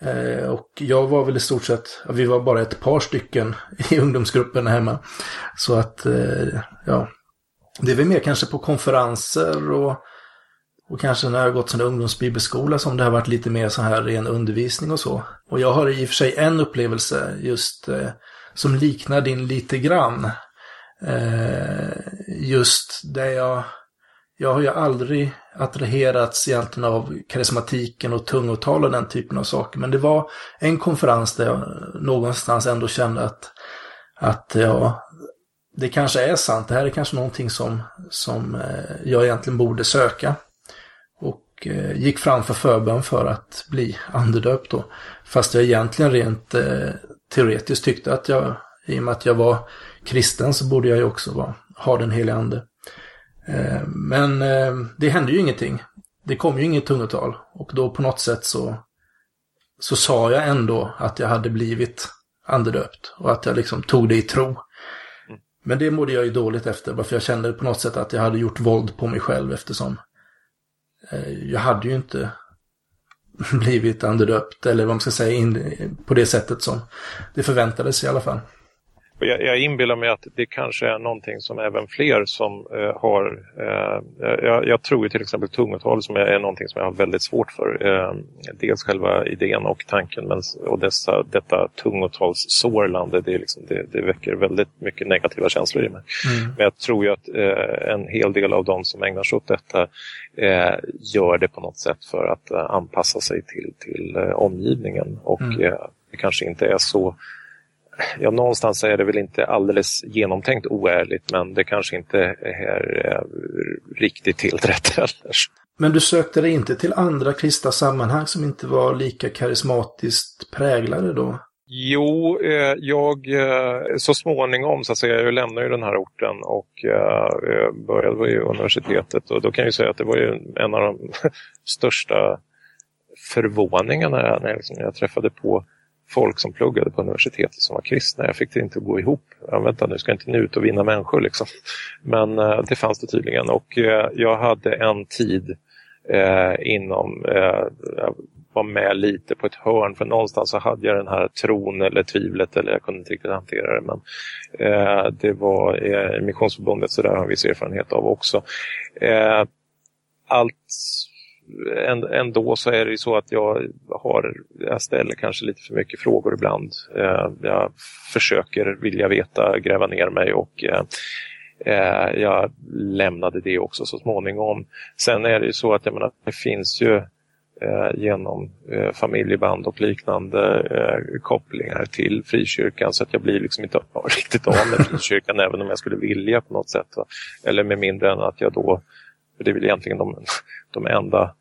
Eh, och jag var väl i stort sett, vi var bara ett par stycken [laughs] i ungdomsgruppen hemma. Så att, eh, ja, det är väl mer kanske på konferenser och och kanske när jag har gått sån ungdomsbibelskola som det har varit lite mer så här ren undervisning och så. Och jag har i och för sig en upplevelse just eh, som liknar din lite grann. Eh, just där jag, jag har ju aldrig attraherats egentligen av karismatiken och tungotal och den typen av saker. Men det var en konferens där jag någonstans ändå kände att, att ja, det kanske är sant. Det här är kanske någonting som, som eh, jag egentligen borde söka. Eh, gick fram för förbön för att bli andedöpt då. Fast jag egentligen rent eh, teoretiskt tyckte att jag, i och med att jag var kristen så borde jag ju också vara, ha den heliga ande. Eh, men eh, det hände ju ingenting. Det kom ju inget tungotal och då på något sätt så, så sa jag ändå att jag hade blivit andedöpt och att jag liksom tog det i tro. Mm. Men det mådde jag ju dåligt efter, för jag kände på något sätt att jag hade gjort våld på mig själv eftersom Eh, jag hade ju inte [laughs] blivit andedöpt eller vad man ska säga in, på det sättet som det förväntades i alla fall. Jag, jag inbillar mig att det kanske är någonting som även fler som eh, har... Eh, jag, jag, tror till exempel tungotal som är, någonting som jag har väldigt svårt för. Eh, dels själva idén och tanken men, och dessa, detta tungotalssårlande det, liksom, det, det väcker väldigt mycket negativa känslor i mig. Mm. Men jag tror ju att eh, en hel del av de som ägnar sig åt detta eh, gör det på något sätt för att eh, anpassa sig till, till omgivningen och mm. det kanske inte är så ja, någonstans är det väl inte alldeles genomtänkt oärligt men det kanske inte är riktigt helt rätt [laughs] heller. Men du sökte dig inte till andra kristna sammanhang som inte var lika karismatiskt präglade då? Jo, eh, jag eh, så småningom så att säga, jag lämnade ju den här orten och eh, började vid universitetet och då kan jag säga att det var ju en av de [laughs] största förvåningarna när jag, liksom, jag träffade på folk som pluggade på universitetet som var kristna. Jag fick det inte att gå ihop. Ja, vänta nu, ska jag inte nu ut och vinna människor liksom. Men eh, det fanns det tydligen och eh, jag hade en tid eh, inom, eh, jag var med lite på ett hörn för någonstans så hade jag den här tron eller tvivlet eller jag kunde inte riktigt hantera det men eh, det var eh, Missionsförbundet så där har jag viss erfarenhet av också. Eh, allt ändå så är det ju så att jag, har, jag ställer kanske lite för mycket frågor ibland. Eh, jag försöker vilja veta, gräva ner mig och eh, eh, jag lämnade det också så småningom. Sen är det ju så att jag menar, det finns ju genom familjeband och liknande kopplingar till frikyrkan så att jag blir liksom inte [laughs] riktigt av med frikyrkan även om jag skulle vilja på något sätt. Eller med mindre än att jag då för det är väl egentligen de, de enda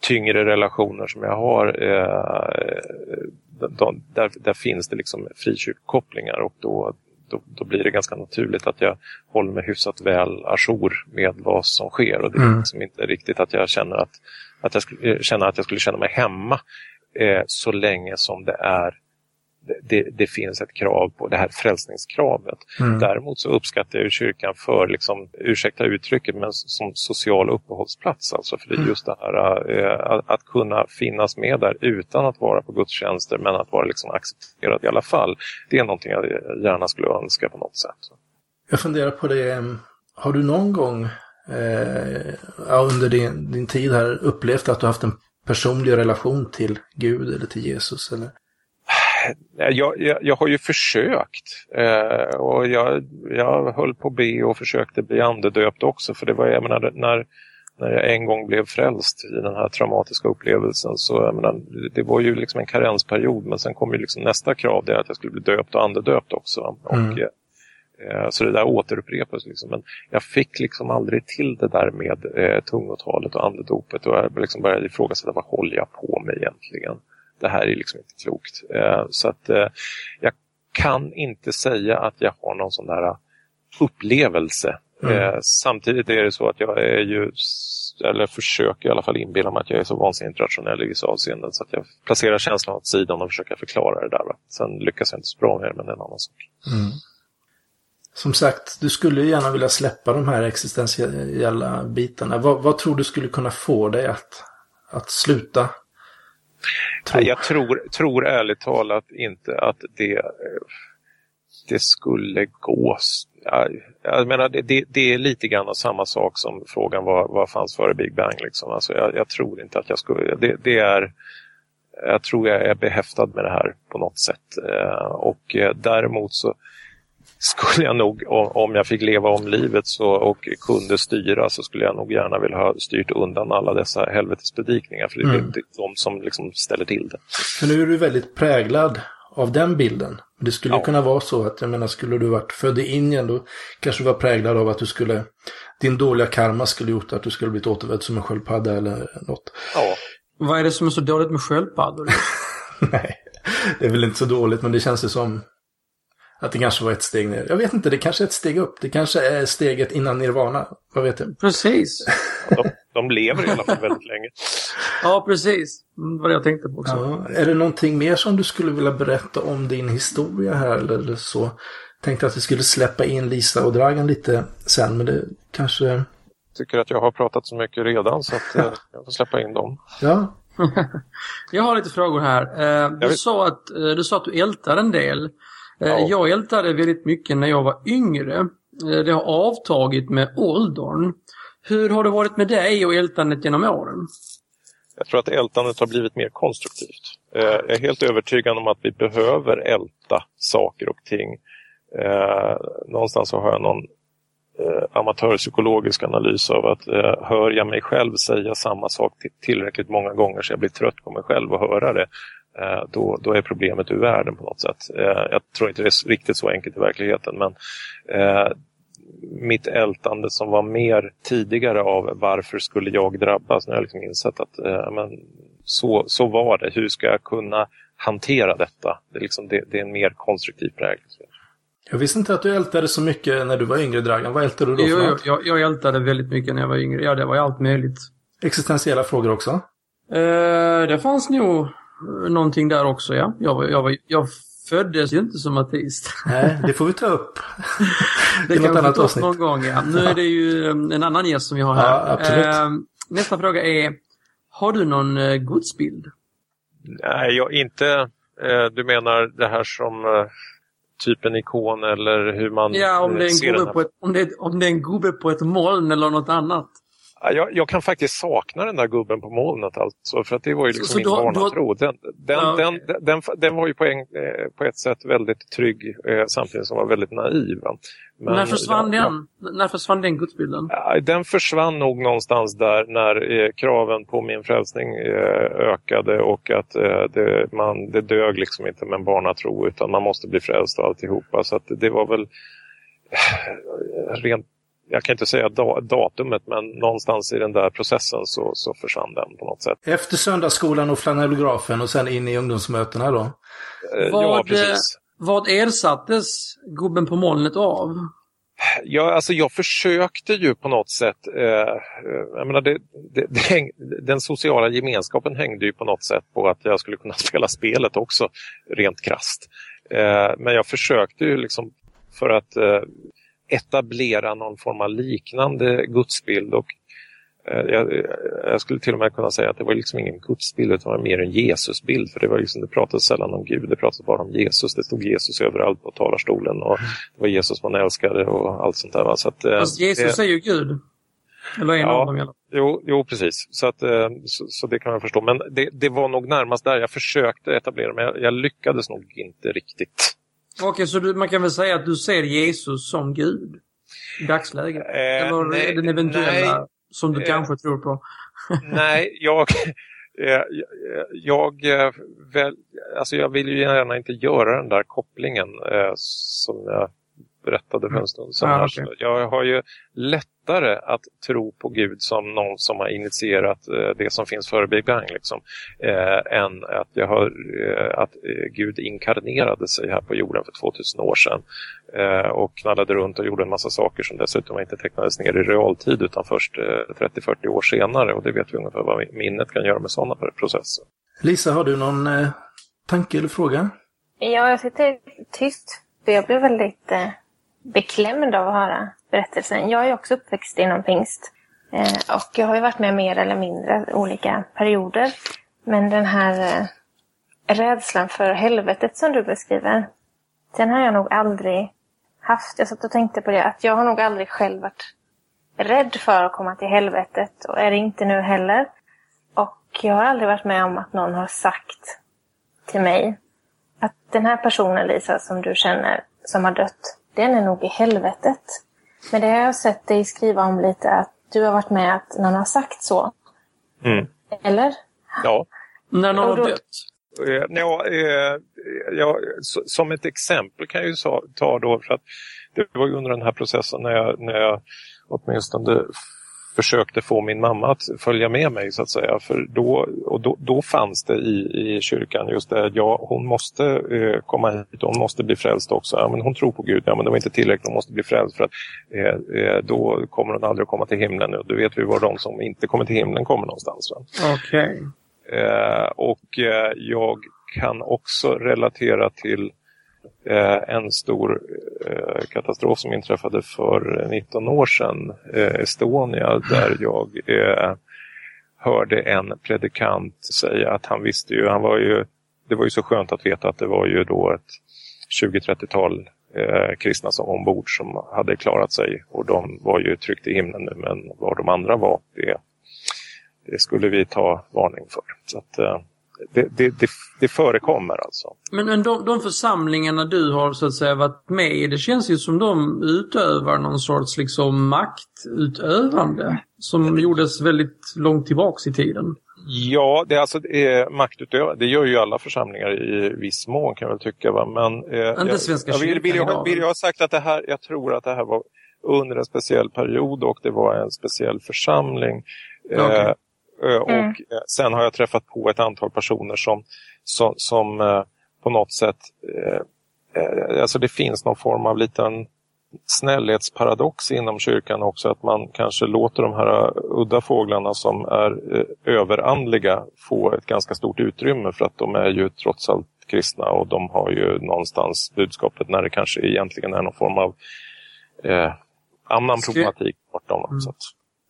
tyngre relationer som jag har. Eh, de, där, där finns det liksom frikyrkokopplingar och då, då, då, blir det ganska naturligt att jag håller mig hyfsat väl ajour med vad som sker. Och det är mm. liksom inte riktigt att jag känner att, att jag skulle, känner att jag skulle känna mig hemma eh, så länge som det är det, det, finns ett krav på det här frälsningskravet. Mm. Däremot så uppskattar jag kyrkan för, liksom, ursäkta uttrycket, men som social uppehållsplats. Alltså för det är mm. just det här äh, att, att, kunna finnas med där utan att vara på gudstjänster men att vara liksom accepterad i alla fall. Det är någonting jag gärna skulle önska på något sätt. Jag funderar på det, har du någon gång eh, under din, din tid här upplevt att du haft en personlig relation till Gud eller till Jesus? Eller? Jag, jag, jag, har ju försökt eh, och jag, jag höll på att be och försökte bli andedöpt också för det var, jag menar, när, när jag en gång blev frälst i den här traumatiska upplevelsen så menar, det var ju liksom en karensperiod men sen kom ju liksom nästa krav det att jag skulle bli döpt och andedöpt också. Mm. Och, eh, så det där återupprepas. Liksom. Men jag fick liksom aldrig till det där med eh, tungotalet och andedopet och jag liksom började ifrågasätta vad håller jag på med egentligen det här är liksom inte klokt. Eh, så att eh, jag kan inte säga att jag har någon sån där upplevelse. Mm. Eh, samtidigt är det så att jag är ju, eller försöker i alla fall inbilla mig att jag är så vansinnigt rationell i vissa avseenden så att jag placerar känslan åt sidan och försöker förklara det där. Va? Sen lyckas jag inte så bra med det, men det är en annan sak. Mm. Som sagt, du skulle gärna vilja släppa de här existentiella bitarna. Vad, vad tror du skulle kunna få dig att, att sluta Tror. Jag tror, tror ärligt talat inte att det, eh, det skulle gå. Jag menar, det, det, är lite grann samma sak som frågan vad, vad fanns före Big Bang. Liksom. Alltså jag, jag tror inte att jag skulle... Det, det, är, jag tror jag är behäftad med det här på något sätt. Eh, och eh, däremot så skulle jag nog, om jag fick leva om livet så, och kunde styra så skulle jag nog gärna vilja ha styrt undan alla dessa helvetespredikningar. För det är mm. de som liksom ställer till det. För nu är du väldigt präglad av den bilden. Det skulle ja. kunna vara så att, jag menar, skulle du varit född i Indien då kanske du var präglad av att du skulle, din dåliga karma skulle gjort att du skulle blivit återvänd som en sköldpadda eller något. Ja. Vad är det som är så dåligt med sköldpaddor? [laughs] Nej, det är väl inte så dåligt men det känns ju som att det kanske var ett steg ner. Jag vet inte, det kanske är ett steg upp. Det kanske är steget innan Nirvana. Vad vet jag? Precis. [laughs] De, de lever i alla fall väldigt länge. Ja, precis. Det var det jag tänkte på också. Ja, är det någonting mer som du skulle vilja berätta om din historia här eller så? Tänkte att vi skulle släppa in Lisa och Dragan lite sen, men det kanske... Jag tycker att jag har pratat så mycket redan så att [laughs] eh, jag får släppa in dem. Ja. [laughs] jag har lite frågor här. Eh, du, sa att, eh, du sa att du ältar en del. Eh, ja. Jag ältade väldigt mycket när jag var yngre. Eh, det har avtagit med åldern. Hur har det varit med dig och ältandet genom åren? Jag tror att ältandet har blivit mer konstruktivt. Eh, jag är helt övertygad om att vi behöver älta saker och ting. Någonstans så har jag någon amatörpsykologisk analys av att hör jag mig själv säga samma sak tillräckligt många gånger så jag blir trött på mig själv att höra det Eh, då, då är problemet ur världen på något sätt. Eh, jag tror inte det är riktigt så enkelt i verkligheten men eh, mitt ältande som var mer tidigare av varför skulle jag drabbas, när jag liksom insett att men, så, så var det. Hur ska jag kunna hantera detta. Det är, liksom, det, det är en mer konstruktiv prägel. Jag visste inte att du ältade så mycket när du var yngre, Dragan. Vad ältade du då Jo, något? jag, jag ältade väldigt mycket när jag var yngre. Ja, det var ju allt möjligt. Existentiella frågor också? Eh, det fanns nog eh, någonting där också, ja. Jag, var, jag, var, jag föddes ju inte som ateist. Nej, det får vi ta upp. [laughs] Det kan vi ta upp avsnitt. någon gång, ja. Nu är det ju eh, en annan gäst som vi har här. Ja, absolut. Eh, nästa fråga är, har du någon eh, gudsbild? Nej, jag inte. Eh, du menar det här som eh, typ en ikon eller hur man Ja, om det, är ser en den gubbe på ett, om, det är, om det är en gubbe på ett moln eller något annat. Ja, Jag, jag kan faktiskt sakna den där gubben på molnet alltså, för att det var ju Så- liksom så min du har- barnatro. Den, den, Ja, den, den, den, var ju på, en, eh, på ett sätt väldigt trygg eh, samtidigt som var väldigt naiv. Men, när försvann ja, den? När försvann den gudsbilden? Ja, den försvann nog någonstans där när eh, kraven på min frälsning eh, ökade och att eh, det, man, det dög liksom inte med en barnatro utan man måste bli frälst och alltihopa. Så att det var väl eh, rent, jag kan inte säga da, datumet men någonstans i den där processen så, så försvann den på något sätt. Efter söndagsskolan och flanellografen och sen in i ungdomsmötena då? Eh, Vad, ja, eh, precis. Vad ersattes gubben på molnet av? Ja, alltså jag försökte ju på något sätt, eh, jag menar det, det, det häng, den sociala gemenskapen hängde ju på något sätt på att jag skulle kunna [laughs] spela spelet också, rent krast. Eh, men jag försökte ju liksom för att eh, etablera någon form av liknande gudsbild och eh, jag, jag skulle till och med kunna säga att det var liksom ingen gudsbild utan var mer en Jesusbild för det var liksom, det pratades sällan om Gud, det pratades bara om Jesus. Det stod Jesus överallt på talarstolen och det var Jesus man älskade och allt sånt där. Så att, eh, Fast Jesus det, är ju Gud. Eller en Ja. av dem jo, jo, precis. Så, att, eh, så, så det kan man förstå. Men det, det var nog närmast där jag försökte etablera men jag, jag lyckades nog inte riktigt. Okej, så du, man kan väl säga att du ser Jesus som Gud? I dagsläget? Eh, Eller nej, den eventuella nej. som du Eh, kanske tror på? [laughs] Nej, jag, eh, jag, jag, väl, alltså jag vill ju gärna inte göra den där kopplingen eh, som jag berättade för en stund sedan. Ah. Så Jag har ju lättare att tro på Gud som någon som har initierat eh, det som finns före Big Bang. Liksom, eh, än att, jag har, eh, att eh, Gud inkarnerade sig här på jorden för 2000 år sedan eh, och knallade runt och gjorde en massa saker som dessutom inte tecknades ner i realtid utan först eh, 30-40 år senare och det vet vi ungefär vad minnet kan göra med sådana processer. Lisa, har du någon eh, tanke eller fråga? Ja, jag sitter tyst. För jag blev väldigt eh, beklämd av att höra berättelsen. Jag är också uppväxt inom pingst. Eh, och jag har ju varit med mer eller mindre olika perioder. Men den här eh, rädslan för helvetet som du beskriver. Den har jag nog aldrig haft. Jag satt och tänkte på det. Att jag har nog aldrig själv varit rädd för att komma till helvetet. Och är det inte nu heller. Och jag har aldrig varit med om att någon har sagt till mig att den här personen, Lisa, som du känner, som har dött, den är nog i helvetet. Men det har jag sett dig skriva om lite, att du har varit med att någon har sagt så. Mm. Eller? Ja, När någon har dött? Eh, ja, eh, ja, så- som ett exempel kan jag ju ta då, för att det var ju under den här processen när jag, när jag åtminstone försökte få min mamma att följa med mig så att säga. För då, och då, då fanns det i, i kyrkan just det, ja hon måste eh, komma hit, hon måste bli frälst också. Ja, men hon tror på Gud, ja men det var inte tillräckligt, hon måste bli frälst för att eh, eh, då kommer hon aldrig att komma till himlen. Och du vet vi var de som inte kommer till himlen kommer någonstans. Okej. Eh, och eh, jag kan också relatera till Eh, en stor eh, katastrof som inträffade för 19 år sedan, eh, Estonia, där jag eh, hörde en predikant säga att han visste ju, han var ju, det var ju så skönt att veta att det var ju då ett 20-30-tal eh, kristna som ombord som hade klarat sig och de var ju tryggt i himlen nu men var de andra var, det, det skulle vi ta varning för. Så att, eh, det, det, det, det förekommer alltså. Men, men de, de församlingarna du har så att säga varit med i, det känns ju som de utövar någon sorts liksom maktutövande som gjordes väldigt långt tillbaks i tiden. Ja, det är alltså eh, maktutövande. Det gör ju alla församlingar i viss mån kan jag väl tycka. Va? Men, eh, jag, jag, vill, vill, jag, vill jag ha sagt att det här, jag tror att det här var under en speciell period och det var en speciell församling. Eh, Och mm. sen har jag träffat på ett antal personer som, som, som på något sätt, alltså det finns någon form av liten snällhetsparadox inom kyrkan också att man kanske låter de här udda fåglarna som är överandliga få ett ganska stort utrymme för att de är ju trots allt kristna och de har ju någonstans budskapet när det kanske egentligen är någon form av eh, annan problematik bortom dem. Mm.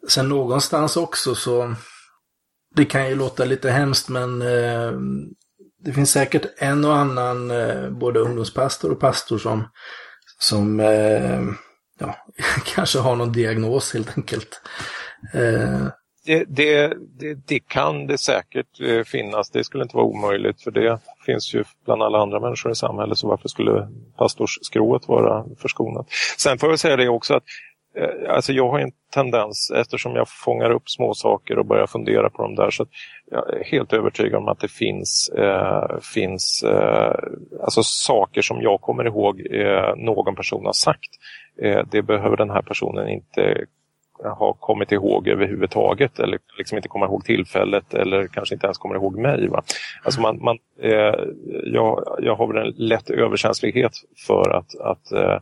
Sen någonstans också så, det kan ju låta lite hemskt men eh, det finns säkert en och annan eh, både ungdomspastor och pastor som, som eh, ja, [laughs] kanske har någon diagnos helt enkelt. Eh, det, det, det, det, kan det säkert eh, finnas. Det skulle inte vara omöjligt för det finns ju bland alla andra människor i samhället så varför skulle pastorsskrået vara förskonat? Sen får jag säga det också att Eh, alltså jag har en tendens eftersom jag fångar upp små saker och börjar fundera på dem där så att jag är helt övertygad om att det finns, eh, finns eh, alltså saker som jag kommer ihåg eh, någon person har sagt. Eh, det behöver den här personen inte ha kommit ihåg överhuvudtaget eller liksom inte komma ihåg tillfället eller kanske inte ens kommer ihåg mig. Va? Alltså man, man, eh, jag, jag har väl en lätt överkänslighet för att, att eh,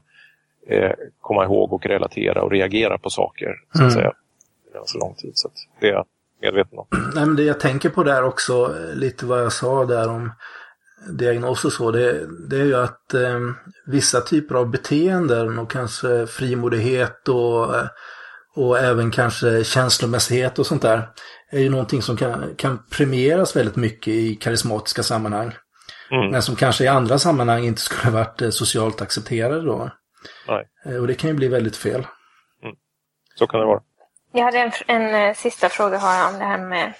eh, eh komma ihåg och relatera och reagera på saker. Så att mm. säga. Ganska lång tid. Så det är jag medveten om. Nej, men det jag tänker på där också, lite vad jag sa där om diagnos och så, det, det är ju att eh, vissa typer av beteenden och kanske frimodighet och eh, och även kanske känslomässighet och sånt där är ju någonting som kan, kan premieras väldigt mycket i karismatiska sammanhang. Mm. Men som kanske i andra sammanhang inte skulle varit eh, socialt accepterade då. Nej. Eh, och det kan ju bli väldigt fel. Mm. Så kan det vara. Jag hade en, en eh, sista fråga har om det här med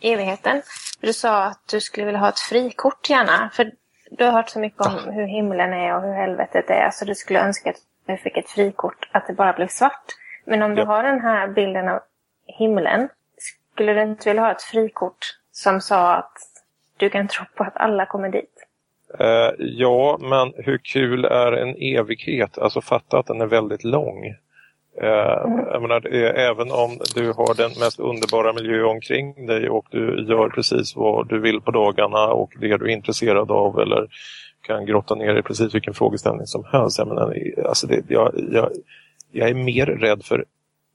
evigheten. Du sa att du skulle vilja ha ett frikort gärna. För du har hört så mycket om hur himlen är och hur helvetet är. Så du skulle önska att du fick ett frikort, att det bara blev svart. Men om du har den här bilden av himlen, skulle du inte vilja ha ett frikort som sa att du kan tro på att alla kommer dit? Uh, ja, men hur kul är en evighet? Alltså fatta att den är väldigt lång. Uh, mm. jag menar, även om du har den mest underbara miljö omkring dig och du gör precis vad du vill på dagarna och det du är intresserad av eller kan grotta ner i precis vilken frågeställning som helst. Jag, menar, alltså det, jag, jag, jag är mer rädd för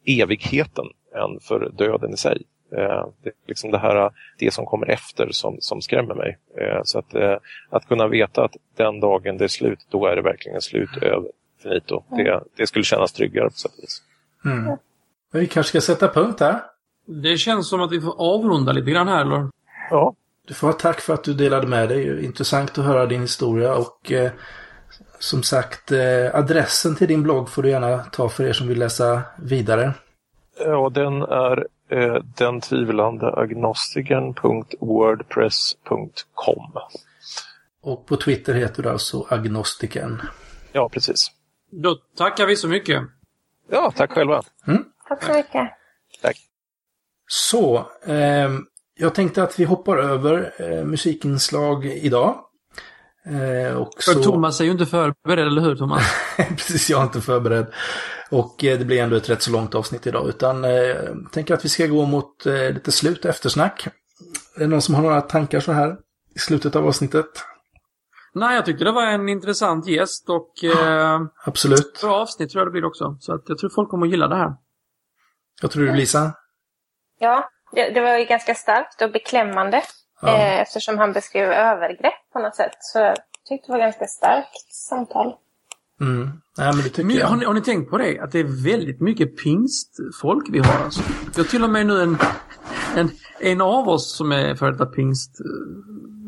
evigheten än för döden i sig. Eh, det är liksom det här, det som kommer efter som, som skrämmer mig. Eh, så att, eh, att kunna veta att den dagen det är slut, då är det verkligen slut över finito. Det, det skulle kännas tryggare på sätt och vis. Mm. Vi kanske ska sätta punkt här. Det känns som att vi får avrunda lite grann här, eller? Ja. Du får ha tack för att du delade med dig. Intressant att höra din historia och eh, som sagt, eh, adressen till din blogg får du gärna ta för er som vill läsa vidare. Ja, den är eh, den tvivlande agnostikern.wordpress.com. Och på Twitter heter du alltså agnostiken. Ja, precis. Då tackar vi så mycket. Ja, tack själva. Mm. Tack så mycket. Tack. Så, eh, jag tänkte att vi hoppar över eh, musikinslag idag. Eh, och För så... Thomas är ju inte förberedd, eller hur Thomas? [laughs] Precis, jag är inte förberedd. Och eh, det blir ändå ett rätt så långt avsnitt idag. Utan eh, tänker att vi ska gå mot eh, lite slut eftersnack. Är det någon som har några tankar så här i slutet av avsnittet? Nej, jag tyckte det var en intressant gäst och eh, Absolut. bra avsnitt tror jag det blir också. Så att jag tror folk kommer att gilla det här. Vad tror du Lisa? Ja, det, det var ju ganska starkt och beklämmande. Ja. Eh, eftersom han beskrev övergrepp på något sätt. Så jag tyckte det var ganska starkt samtal. Mm. Nej, men det men. Har ni, har ni tänkt på det? Att det är väldigt mycket pingstfolk vi har alltså. Vi har till och med nu en, en, en av oss som är före detta pingst...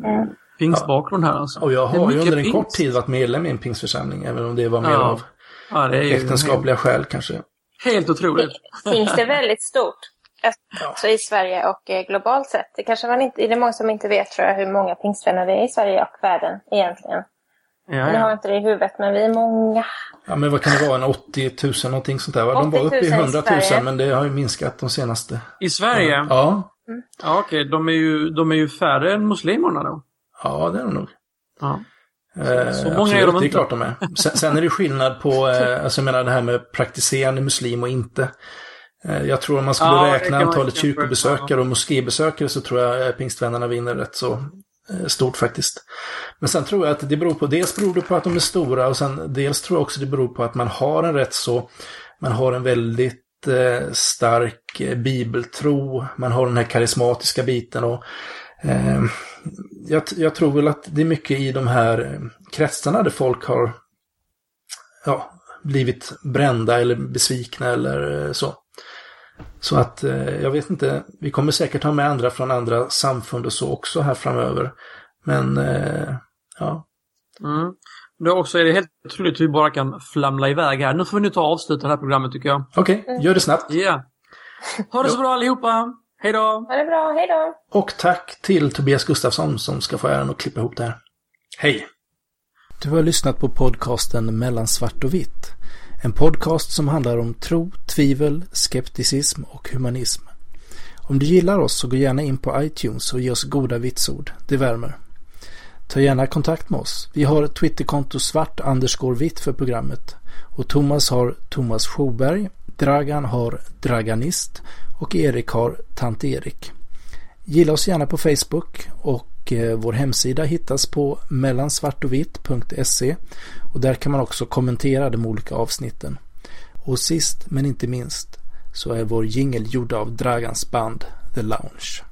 Mm. Pingstbakgrund här alltså. Och jag har ju under en pingst. kort tid varit medlem i en pingstförsamling. Även om det var mer ja. av ja, äktenskapliga helt... skäl kanske. Helt otroligt. Pingst är väldigt stort. Alltså i Sverige och eh, globalt sett. Det kanske man inte, det är många som inte vet tror jag hur många pingstvänner det är i Sverige och världen egentligen. Ja, ja. Nu har inte det i huvudet men vi är många. Ja men vad kan det vara, en 80 000 någonting sånt där va? De var uppe i 100 000 men det har ju minskat de senaste. I Sverige? Ja. Mm. Ja okej, okay. de, är ju, de är ju färre än muslimerna då? Ja det är de nog. Ja. Eh, så många absolut, är de inte. det är klart de är. Sen, sen är det skillnad på, eh, alltså jag menar det här med praktiserande muslim och inte. Eh, jag tror om man skulle ja, räkna antalet kyrkobesökare och moskébesökare så tror jag eh, pingstvännerna vinner rätt så eh, stort faktiskt. Men sen tror jag att det beror på, dels beror det på att de är stora och sen dels tror jag också det beror på att man har en rätt så, man har en väldigt stark bibeltro, man har den här karismatiska biten och eh, jag, jag, tror väl att det är mycket i de här kretsarna där folk har ja, blivit brända eller besvikna eller så. Så att eh, jag vet inte, vi kommer säkert ha med andra från andra samfund och så också här framöver. Men eh, ja. Mm. Då också är det helt otroligt hur vi bara kan flamla iväg här. Nu får vi nu ta och avsluta det här programmet tycker jag. Okej, okay, gör det snabbt. Ja. Yeah. Ha det så bra allihopa! Hej då! Ha det bra, hej då! Och tack till Tobias Gustafsson som ska få äran att klippa ihop det här. Hej! Du har lyssnat på podcasten Mellan svart och vitt. En podcast som handlar om tro, tvivel, skepticism och humanism. Om du gillar oss så gå gärna in på iTunes och ge oss goda vitsord. Det värmer. Ta gärna kontakt med oss. Vi har Twitterkonto svart vitt för programmet. Och Thomas har Thomas Schoberg, Dragan har Draganist och Erik har Tant Erik. Gilla oss gärna på Facebook och och eh, vår hemsida hittas på mellansvartovitt.se och där kan man också kommentera de olika avsnitten. Och sist men inte minst så är vår jingel gjord av Dragans band The Lounge.